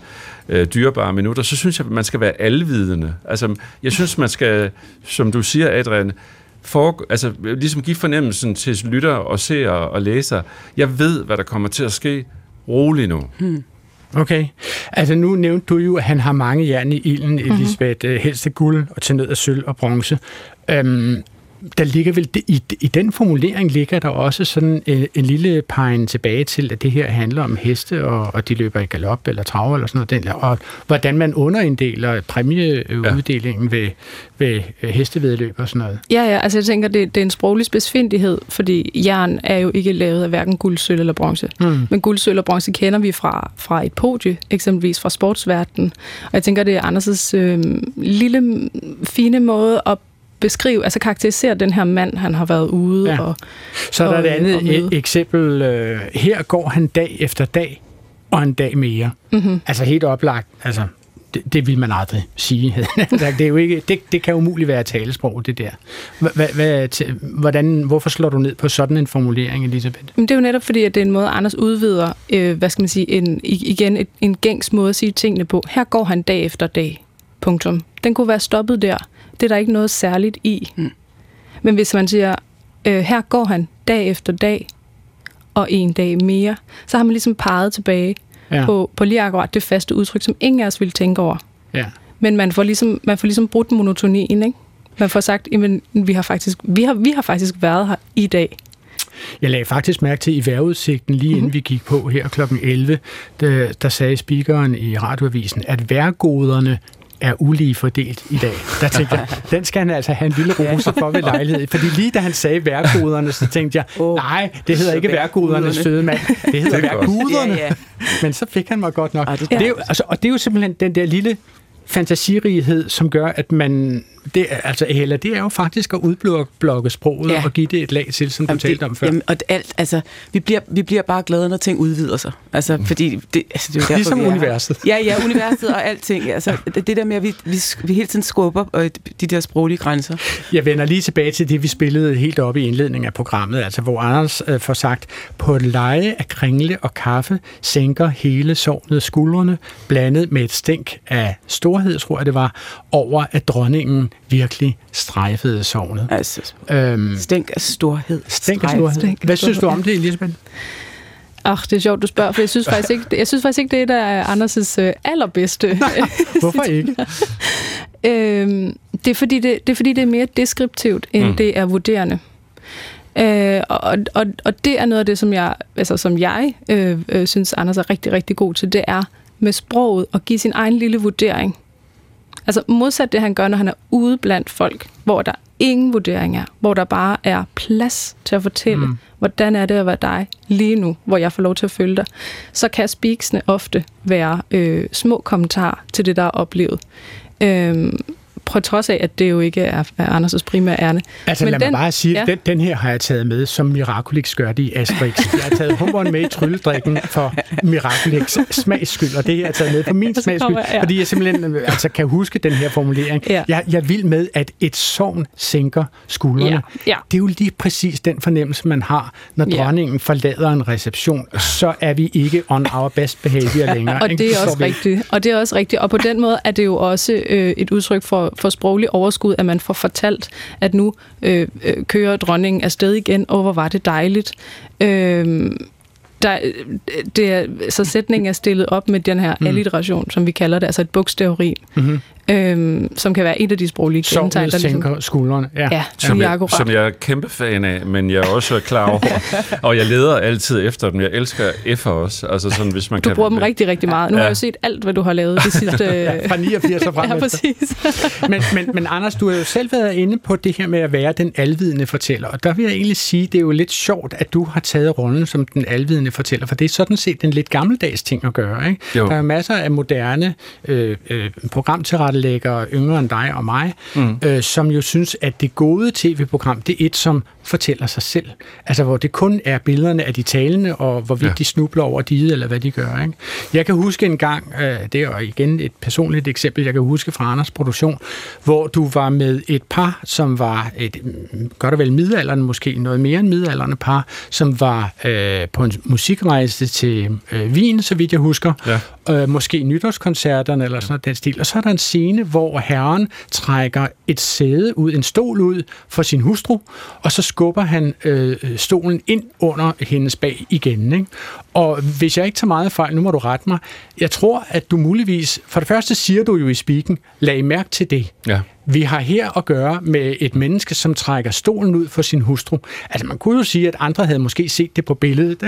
øh, dyrebare minutter, så synes jeg, at man skal være alvidende. Altså, jeg synes, man skal, som du siger, Adrian, for, altså, ligesom give fornemmelsen til lytter og seere og læser. Jeg ved, hvad der kommer til at ske. Rolig nu. Hmm. Okay. Altså nu nævnte du jo, at han har mange jern i ilden, Elisabeth. Mm-hmm. Helst guld og til nød af sølv og bronze. Øhm, der ligger vel, i, i den formulering ligger der også sådan en, en lille pegen tilbage til, at det her handler om heste, og, og de løber i galop eller trav eller sådan noget, den, og hvordan man underinddeler præmieuddelingen ja. ved, ved hestevedløb og sådan noget. Ja, ja, altså jeg tænker, det, det er en sproglig specifindighed, fordi jern er jo ikke lavet af hverken guld, sølv eller bronze. Mm. Men guld, sølv og bronze kender vi fra, fra et podie, eksempelvis fra sportsverdenen. Og jeg tænker, det er Anders' øh, lille, fine måde at beskrive, altså karakterisere den her mand, han har været ude ja. og Så er der og, et andet et eksempel. Øh, her går han dag efter dag, og en dag mere. Mm-hmm. Altså helt oplagt, altså det, det vil man aldrig sige. det, er jo ikke, det, det kan umuligt være talesprog, det der. Hva, hva, hvordan, hvorfor slår du ned på sådan en formulering, Elisabeth? Det er jo netop fordi, at det er en måde, Anders udvider, øh, hvad skal man sige, en, igen en gængs måde at sige tingene på. Her går han dag efter dag. Punktum. Den kunne være stoppet der. Det er der ikke noget særligt i. Mm. Men hvis man siger, øh, her går han dag efter dag, og en dag mere, så har man ligesom peget tilbage ja. på, på lige akkurat det faste udtryk, som ingen af os ville tænke over. Ja. Men man får ligesom, man får ligesom brudt monotonien, ikke? Man får sagt, at vi har, faktisk, vi, har, vi har faktisk været her i dag. Jeg lagde faktisk mærke til i vejrudsigten, lige inden mm-hmm. vi gik på her kl. 11, der, der sagde speakeren i radioavisen, at vejrgoderne er ulige fordelt i dag. Der tænkte jeg, den skal han altså have en lille rose for ved lejlighed. Fordi lige da han sagde værkoderne, så tænkte jeg, nej, det hedder ikke værkodernes søde mand. Det hedder værkoderne. Ja, ja. Men så fik han mig godt nok. Ej, det, det er jo, altså, og det er jo simpelthen den der lille fantasirighed, som gør, at man... Det, altså, Hella, det er jo faktisk at udblokke sproget ja. og give det et lag til, som jamen, du talte om før. Jamen, og alt, altså, vi bliver, vi bliver bare glade, når ting udvider sig. Altså, mm. fordi det, altså, det er derfor, ligesom er universet. Ja, ja, universet og alting. Altså, det, der med, at vi, vi, vi hele tiden skubber øh, de der sproglige grænser. Jeg vender lige tilbage til det, vi spillede helt op i indledningen af programmet, altså hvor Anders øh, får sagt, på et leje af kringle og kaffe sænker hele sovnet skuldrene, blandet med et stænk af stor storhed, tror jeg det var, over at dronningen virkelig strejfede sovnet. Altså, øhm, stænk af storhed. Stænk af storhed. Stænk Hvad synes du om det, Elisabeth? Ach, det er sjovt, du spørger, for jeg synes faktisk ikke, jeg synes faktisk ikke det er der er Anders' øh, allerbedste. Nej, hvorfor ikke? øhm, det, er fordi det, det er fordi, det er mere deskriptivt, end mm. det er vurderende. Øh, og, og, og det er noget af det, som jeg, altså, som jeg øh, øh, synes, Anders er rigtig, rigtig god til, det er med sproget og give sin egen lille vurdering. Altså modsat det, han gør, når han er ude blandt folk, hvor der ingen vurdering er, hvor der bare er plads til at fortælle, mm. hvordan er det at være dig lige nu, hvor jeg får lov til at følge dig, så kan speaksene ofte være øh, små kommentarer til det, der er oplevet. Øh, på trods af, at det jo ikke er, er Anders' primære ærne. Altså Men lad den- mig bare sige, ja. den, den her har jeg taget med, som Miraculix gør det i Asterix. Jeg har taget hummeren med i trylledrikken for Miraculix smags skyld, og det her er taget med for min så smags skyld, kommer jeg- ja. fordi jeg simpelthen altså, kan huske den her formulering. Ja. Jeg, jeg vil med, at et sovn sænker skuldrene. Ja, ja. Det er jo lige præcis den fornemmelse, man har, når Ja. dronningen forlader en reception. Så er vi ikke on our best behavior længere. Og det er Så også rigtigt. Og det er også rigtigt. Og på den måde er det jo også øh, et udtryk for, for sproglig overskud, at man får fortalt, at nu øh, øh, kører dronningen afsted igen. Åh, hvor var det dejligt. Øh, der, det er, så sætningen er stillet op med den her Mm. alliteration, som vi kalder det, altså et bogstaveri, Mhm. Øh, som kan være et af de sproglige kendetegn. Sovnet der ligesom- sænker skuldrene. Ja. Ja, Som jeg, akkurat. som jeg er kæmpe fan af, men jeg er også klar over, og jeg leder altid efter dem. Jeg elsker F'er også. Altså sådan, hvis man Du kan, bruger dem rigtig, rigtig meget. Nu Ja. har jeg jo set alt, hvad du har lavet det sidste... Ja, fra 89 og frem Ja, præcis. men, men, men Anders, du har jo selv været inde på det her med at være den alvidende fortæller, og der vil jeg egentlig sige, det er jo lidt sjovt, at du har taget rollen som den alvidende fortæller, for det er sådan set en lidt gammeldags ting at gøre. Ikke? Jo. Der er masser af moderne øh, øh, programtilrettelæggere, yngre end dig og mig, mm. øh, som jo synes, at det gode tv-program, det er et, som fortæller sig selv. Altså, hvor det kun er billederne af de talende, og hvorvidt ja. De snubler over diget, eller hvad de gør. Ikke? Jeg kan huske en gang, øh, det er igen et personligt eksempel, jeg kan huske fra Anders produktion, hvor du var med et par, som var et, mm, godt og vel middelalderen, måske noget mere end middelalderne par, som var øh, på en musikrejse til øh, Wien, så vidt jeg husker, Ja. øh, måske nytårskoncerterne eller sådan noget den stil. Og så er der en scene, hvor herren trækker et sæde ud, en stol ud for sin hustru, og så skubber han øh, stolen ind under hendes bag igen. Ikke? Og hvis jeg ikke tager meget fejl, nu må du rette mig, jeg tror, at du muligvis, for det første siger du jo i speaken, lag mærke til det. Ja. Vi har her at gøre med et menneske, som trækker stolen ud for sin hustru. Altså man kunne jo sige, at andre havde måske set det på billedet.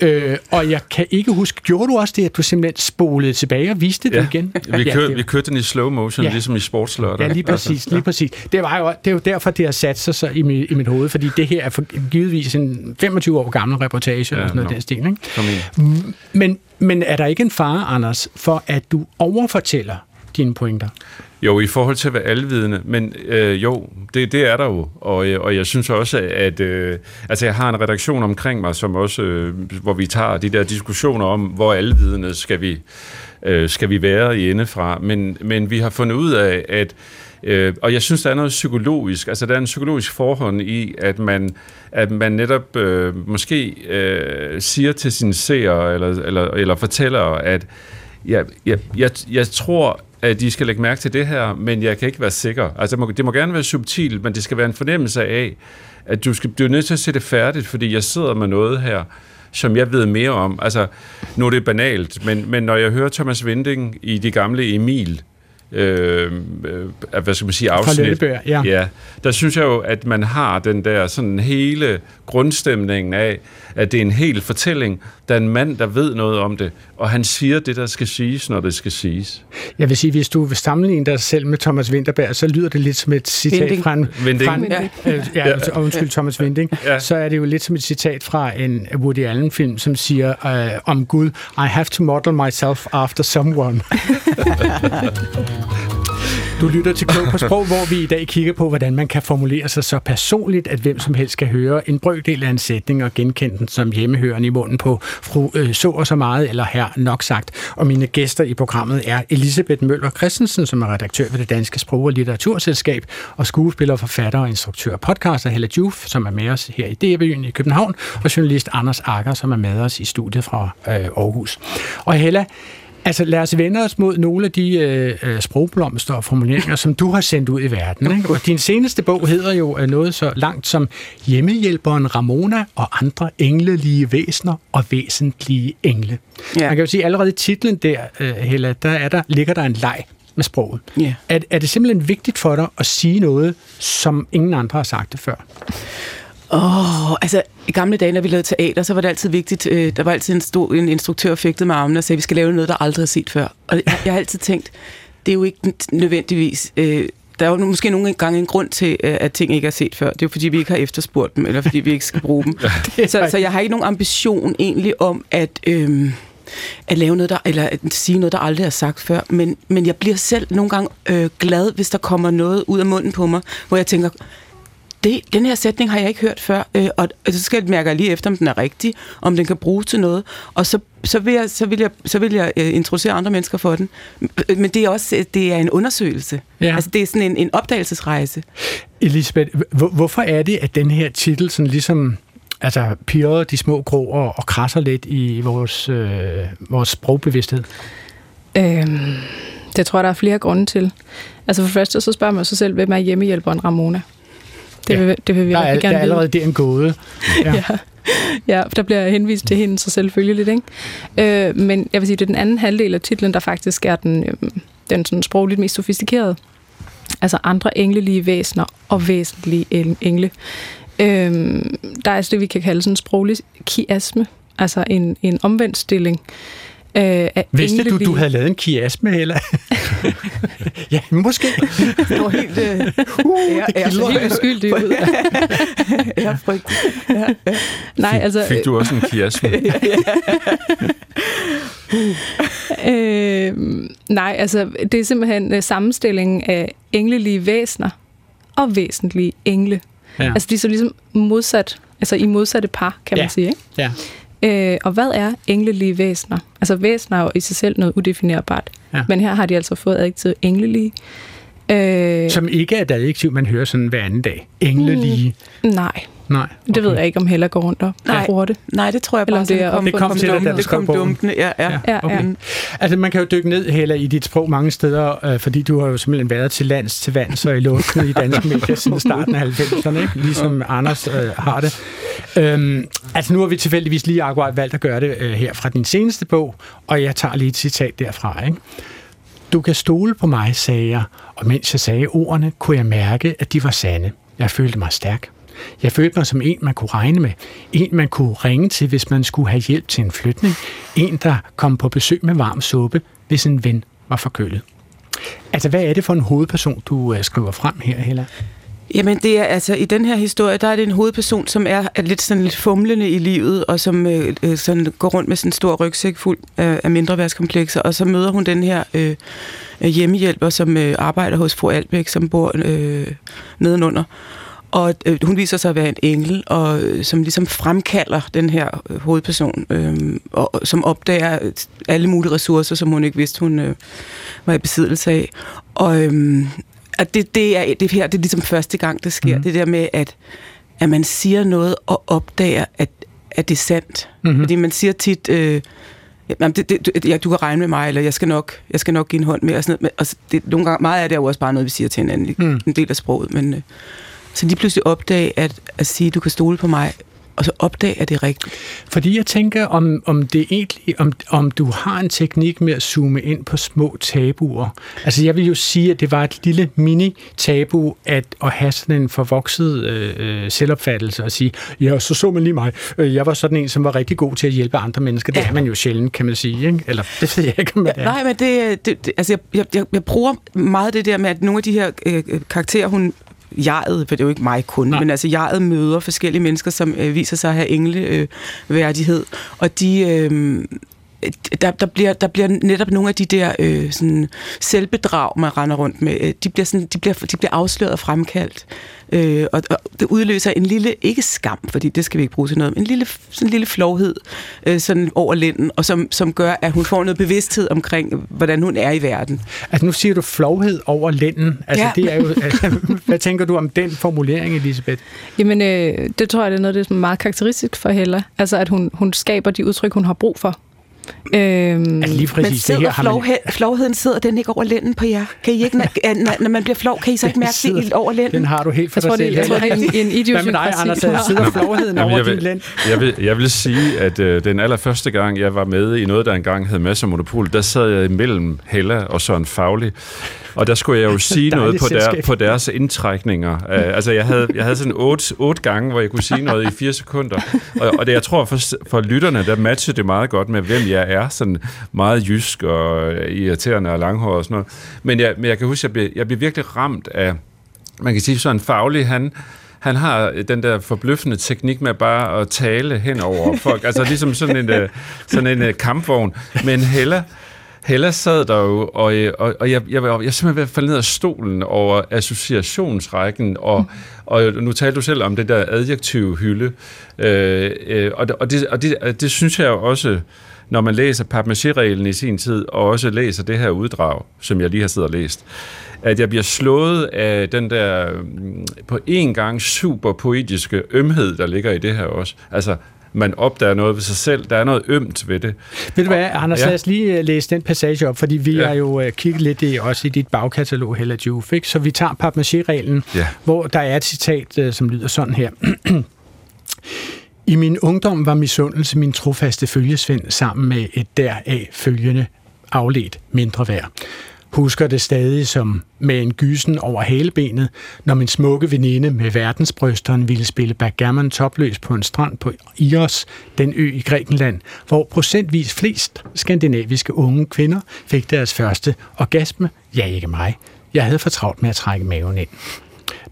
Ikke? Øh, og jeg kan ikke huske, gjorde du også det, at du simpelthen spolede tilbage og viste det Ja. igen? Vi, kør, det- vi kørte den i slow motion, Ja. ja. ligesom i sportslørdag. Ja, lige præcis, lige præcis. Det, var jo, det er jo derfor, det har sat sig så i, mit, i mit hoved, fordi det her er for, givetvis en 25 år gammel reportage, ja, eller sådan noget nå. den stil. Ikke? Men, men er der ikke en fare, Anders, for at du overfortæller dine pointer? Jo, i forhold til at være alvidende, men øh, jo, det, det er der jo, og, øh, og jeg synes også, at øh, altså jeg har en redaktion omkring mig, som også, øh, hvor vi tager de der diskussioner om, hvor alvidende skal vi, øh, skal vi være i indefra, men, men vi har fundet ud af, at Øh, og jeg synes, der er noget psykologisk, altså der er en psykologisk forhånd i, at man, at man netop øh, måske øh, siger til sine seere eller, eller, eller fortæller, at jeg, jeg, jeg, jeg tror, at de skal lægge mærke til det her, men jeg kan ikke være sikker. Altså, det må, det må gerne være subtilt, men det skal være en fornemmelse af, at du, skal, du er nødt til at se det færdigt, fordi jeg sidder med noget her, som jeg ved mere om. Altså, nu er det banalt, men, men når jeg hører Thomas Vinding i de gamle Emil, øh, øh, hvad skal man sige, afsnit. Ja. ja. Der synes jeg jo, at man har den der sådan hele grundstemningen af, at det er en hel fortælling. Der er en mand, der ved noget om det, og han siger det, der skal siges, når det skal siges. Jeg vil sige, hvis du vil sammenligne dig selv med Thomas Winterberg, så lyder det lidt som et citat Winding. fra en... Winding. Fra en Ja. øh, ja, ja, undskyld, Thomas Winding. Ja. Så er det jo lidt som et citat fra en Woody Allen-film, som siger øh, om Gud, I have to model myself after someone. Du lytter til Klog på Sprog, hvor vi i dag kigger på, hvordan man kan formulere sig så personligt, at hvem som helst skal høre en brøkdel af en sætning og genkende den som hjemmehørende i munden på fru øh, så og så meget, eller her nok sagt. Og mine gæster i programmet er Elisabeth Møller Christensen, som er redaktør ved det Danske Sprog- og Litteraturselskab, og skuespiller, forfatter og instruktør og podcaster Hella Juf, som er med os her i DR-byen i København, og journalist Anders Akker, som er med os i studiet fra øh, Aarhus. Og Hella, Altså lad os vende os mod nogle af de øh, øh, sprogblomster og formuleringer, som du har sendt ud i verden. Ikke? Og din seneste bog hedder jo øh, noget så langt som Hjemmehjælperen Ramona og andre englelige væsner og væsentlige engle. Ja. Man kan jo sige, at allerede i titlen der, øh, Hella, der, er der ligger der en leg med sproget. Ja. Er, er det simpelthen vigtigt for dig at sige noget, som ingen andre har sagt det før? Åh, oh, altså i gamle dage, når vi lavede teater, så var det altid vigtigt. Øh, der var altid en, stor, en instruktør, der fægtede med armene og sagde, vi skal lave noget, der aldrig er set før. Og jeg, jeg har altid tænkt, det er jo ikke nødvendigvis... Øh, der er jo måske nogle gange en grund til, øh, at ting ikke er set før. Det er jo fordi, vi ikke har efterspurgt dem, eller fordi vi ikke skal bruge dem. så, så jeg har ikke nogen ambition egentlig om at... Øh, at lave noget, der, eller at sige noget, der aldrig er sagt før. Men, men jeg bliver selv nogle gange øh, glad, hvis der kommer noget ud af munden på mig, hvor jeg tænker, det, den her sætning har jeg ikke hørt før, øh, og, og så skal jeg mærke lige efter, om den er rigtig, om den kan bruges til noget, og så, så vil jeg, så vil jeg, så vil jeg øh, introducere andre mennesker for den. Men det er også det er en undersøgelse. Ja. Altså, det er sådan en, en opdagelsesrejse. Elisabeth, hvor, hvorfor er det, at den her titel sådan ligesom altså, pirrer de små grå og, og krasser lidt i vores, øh, vores sprogbevidsthed? Øhm, det tror jeg, der er flere grunde til. Altså for det første, så spørger man sig selv, hvem er hjemmehjælperen Ramona? Det, Ja. vil, det vil vi Der er, rigtig der er gerne allerede det en gåde. Ja. Ja. ja, der bliver henvist til hende, så selvfølgelig. Ikke? Øh, men jeg vil sige, det er den anden halvdel af titlen, der faktisk er den, øh, den sådan sprogligt mest sofistikerede. Altså andre englelige væsener og væsentlige en- engle. Øh, der er altså det, vi kan kalde sådan en sproglig kiasme, altså en, en omvendt stilling. Øh, af Vidste du, du havde lavet en kiasme, eller? ja, måske. Det var helt... Øh, Uh, det Ja, kilder. helt uskyldig ud. ja, frygteligt. Ja, ja. Nej, altså... Fik du også en kiasme? Øh, nej, altså det er simpelthen øh, sammenstilling af englelige væsener og væsentlige engle. Ja. Ja. Altså de er så ligesom modsat, altså i modsatte par, kan man Ja. sige. Ikke? Ja. Øh, og hvad er englelige væsener? Altså væsener er jo i sig selv noget udefinerbart. Ja. Men her har de altså fået adjektivet englelige. Øh, Som ikke er et adjektiv, man hører sådan hver anden dag. Englelige. nej, Nej. det ved jeg ikke, om Hella går rundt og Nej. bruger det. Nej, det tror jeg Eller bare, om det er kom, Det kom kom til dig, da du skrev bogen. ja, ja. Ja, Ja, okay. ja. Altså, man kan jo dykke ned heller i dit sprog mange steder, øh, fordi du har jo simpelthen været til lands, til vands og i luften i danske medier siden starten af 90'erne, ikke? ligesom Anders øh, har det. Øhm, altså, nu har vi tilfældigvis lige akkurat valgt at gøre det øh, her fra din seneste bog, og jeg tager lige et citat derfra. Ikke? Du kan stole på mig, sagde jeg, og mens jeg sagde ordene, kunne jeg mærke, at de var sande. Jeg følte mig stærk. Jeg følte mig som en, man kunne regne med. En, man kunne ringe til, hvis man skulle have hjælp til en flytning. En, der kom på besøg med varm suppe, hvis en ven var forkølet. Altså, hvad er det for en hovedperson, du øh, skriver frem her, Hella? Jamen, det er altså, i den her historie, der er det en hovedperson, som er, er lidt sådan lidt fumlende i livet, og som øh, øh sådan går rundt med sådan en stor rygsæk fuld af, af mindreværdskomplekser, og så møder hun den her øh, øh, hjemmehjælper, som øh, arbejder hos fru Albæk, som bor øh, nedenunder. Og øh, hun viser sig at være en engel, og øh, som ligesom fremkalder den her øh, hovedperson, øh, og, og som opdager alle mulige ressourcer, som hun ikke vidste, hun øh, var i besiddelse af. Og øh, at det, det, er, det her det er ligesom første gang, det sker. Mm. Det der med, at, at man siger noget og opdager, at, at det er sandt. Mhm. Mm-hmm. Fordi man siger tit... Øh, Jamen, det, det, du, ja, du kan regne med mig, eller jeg skal nok, jeg skal nok give en hånd med. Og sådan noget. Og det, nogle gange, meget af det er jo også bare noget, vi siger til hinanden. Mm. Mm. En del af sproget. Men, øh, så lige pludselig opdage, at, at sige, du kan stole på mig, og så opdage, at det er rigtigt. Fordi jeg tænker, om, om det egentlig, om, om du har en teknik med at zoome ind på små tabuer. Altså jeg vil jo sige, at det var et lille mini-tabu at, at have sådan en forvokset øh, øh, selvopfattelse og sige, ja, så så man lige mig. Øh, Jeg var sådan en, som var rigtig god til at hjælpe andre mennesker. Det Ja. er man jo sjældent, kan man sige. Ikke? Eller det ved jeg ikke, om man er. nej, men det, det, det altså jeg, jeg, jeg, jeg bruger meget det der med, at nogle af de her øh, øh, karakterer, hun jeget, for det er jo ikke mig kun, Nej. Men altså jeget møder forskellige mennesker, som øh, viser sig at have engleværdighed, øh, værdighed. og de... Øh, der, der, bliver, der bliver netop nogle af de der øh, sådan selvbedrag, man render rundt med, øh, de bliver, sådan, de bliver, de bliver afsløret og fremkaldt. Øh, og, og det udløser en lille, ikke skam, fordi det skal vi ikke bruge til noget, men en lille, sådan en lille flovhed øh, sådan over lænden, og som, som gør, at hun får noget bevidsthed omkring, hvordan hun er i verden. Altså nu siger du flovhed over lænden. Altså Ja. det er jo, altså, hvad tænker du om den formulering, Elisabeth? Jamen, øh, det tror jeg, det er noget, det er meget karakteristisk for Hella. Altså, at hun, hun skaber de udtryk, hun har brug for. Øhm, Altså lige Men præcis det sidder her har man... flovhed, flovheden, sidder den ikke over lænden på jer? Kan I ikke, når, når- man bliver flov, kan I så ikke mærke sidder- det over lænden? Den har du helt for jeg dig det, selv. jeg tror, det er en, en Hvad med dig, idiosynkrasi. Anders? Der sidder flovheden Jamen, over jeg, din vil, lænd. jeg, vil, jeg vil sige, at øh, den allerførste gang, jeg var med i noget, der engang hed Masser Monopol, der sad jeg imellem Hella og Søren Fagli. Og der skulle jeg jo sige noget på, der, på deres indtrækninger. Uh, altså, jeg havde, jeg havde sådan otte, otte gange, hvor jeg kunne sige noget i fire sekunder. Og, og det, jeg tror, for, for lytterne, der matcher det meget godt med, hvem jeg er. Sådan meget jysk og øh, irriterende og langhåret og sådan noget. Men jeg, men jeg kan huske, at jeg blev, jeg blev virkelig ramt af... Man kan sige sådan, faglig, han han har den der forbløffende teknik med bare at tale hen over folk. Altså ligesom sådan en, øh, sådan en øh, kampvogn. Men Hella, Hella sad der jo, og, og, og jeg, jeg, jeg, jeg simpelthen ved at falde ned af stolen over associationsrækken, og, og nu talte du selv om det der adjektiv hylde, øh, øh, og, og, det, og det, det synes jeg jo også, når man læser papmaché-reglen i sin tid, og også læser det her uddrag, som jeg lige har siddet og læst, at jeg bliver slået af den der mm, på en gang super poetiske ømhed, der ligger i det her også. Altså, man opdager noget ved sig selv. Der er noget ømt ved det. Ved du hvad, Anders, ja. lad os lige øh, læse den passage op, fordi vi ja. har jo uh, kigget lidt i, også i dit bagkatalog, Hella Juf, ikke? Så vi tager papmaché-reglen, ja. hvor der er et citat, som lyder sådan her. I min ungdom var misundelse min trofaste følgesvend sammen med et deraf følgende afledt mindre værd husker det stadig som med en gysen over halebenet, når min smukke veninde med verdensbrysteren ville spille backgammon topløs på en strand på Ios, den ø i Grækenland, hvor procentvis flest skandinaviske unge kvinder fik deres første orgasme. Ja, ikke mig. Jeg havde for travlt med at trække maven ind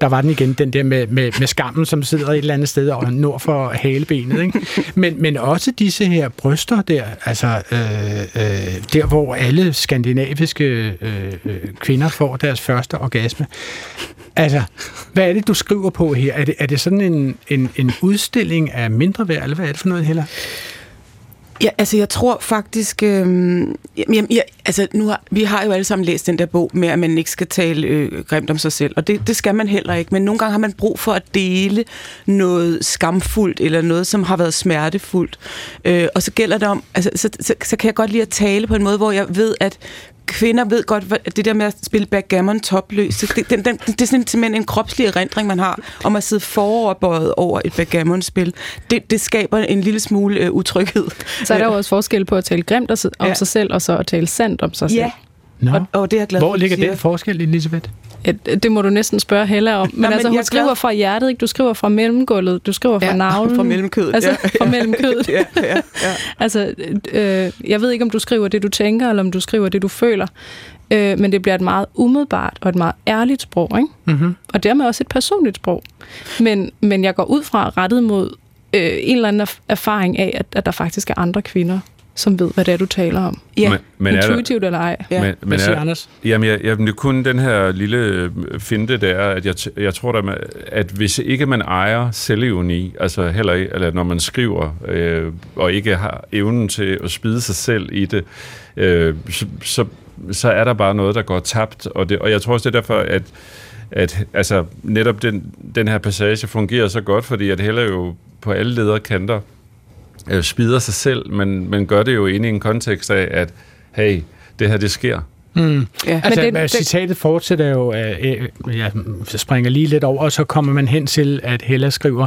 der var den igen, den der med, med, med skammen, som sidder et eller andet sted og nord for halebenet. Ikke? Men, men også disse her bryster der, altså øh, øh, der, hvor alle skandinaviske øh, øh, kvinder får deres første orgasme. Altså, hvad er det, du skriver på her? Er det, er det sådan en, en, en udstilling af mindre værd, eller hvad er det for noget heller? Ja, altså jeg tror faktisk, øhm, jamen, jeg, altså nu har, vi har jo alle sammen læst den der bog med, at man ikke skal tale øh, grimt om sig selv, og det, det skal man heller ikke, men nogle gange har man brug for at dele noget skamfuldt, eller noget, som har været smertefuldt, øh, og så gælder det om, altså så, så, så kan jeg godt lide at tale på en måde, hvor jeg ved, at kvinder ved godt, at det der med at spille backgammon topløs, det, den, den, det er simpelthen en kropslig erindring, man har, om at sidde foroverbøjet over et backgammon-spil. Det, det skaber en lille smule øh, utryghed. Så er der jo også forskel på at tale grimt om ja. sig selv, og så at tale sandt om sig selv. Ja. Og, og det er jeg glad Hvor ligger den forskel, Elisabeth? Det må du næsten spørge Hella om. Men, Nå, altså, hun skriver glad. fra hjertet, ikke? Du skriver fra mellemgulvet, du skriver fra ja, navlen. fra mellemkødet. Altså, ja. fra mellemkødet. ja, ja, ja. altså, øh, jeg ved ikke, om du skriver det, du tænker, eller om du skriver det, du føler. Øh, men det bliver et meget umiddelbart og et meget ærligt sprog, ikke? Mm-hmm. Og dermed også et personligt sprog. Men, men jeg går ud fra rettet mod øh, en eller anden erfaring af, at, at der faktisk er andre kvinder, som ved, hvad det er, du taler om. Ja, men, men intuitivt der, eller ej. Ja. Men, men er, Anders? Jamen, jeg, jeg, det er kun den her lille øh, finte der, at jeg, jeg tror, at, at hvis ikke man ejer selvevni, altså heller ikke, eller når man skriver, øh, og ikke har evnen til at spide sig selv i det, øh, så, så, så er der bare noget, der går tabt. Og, det, og jeg tror også, det er derfor, at at altså, netop den, den her passage fungerer så godt, fordi at heller jo på alle ledere kanter øh, spider sig selv, men, men gør det jo inde i en kontekst af, at hey, det her, det sker. Mm. Ja. Altså, men det, citatet fortsætter jo, øh, øh, jeg springer lige lidt over, og så kommer man hen til, at Hella skriver,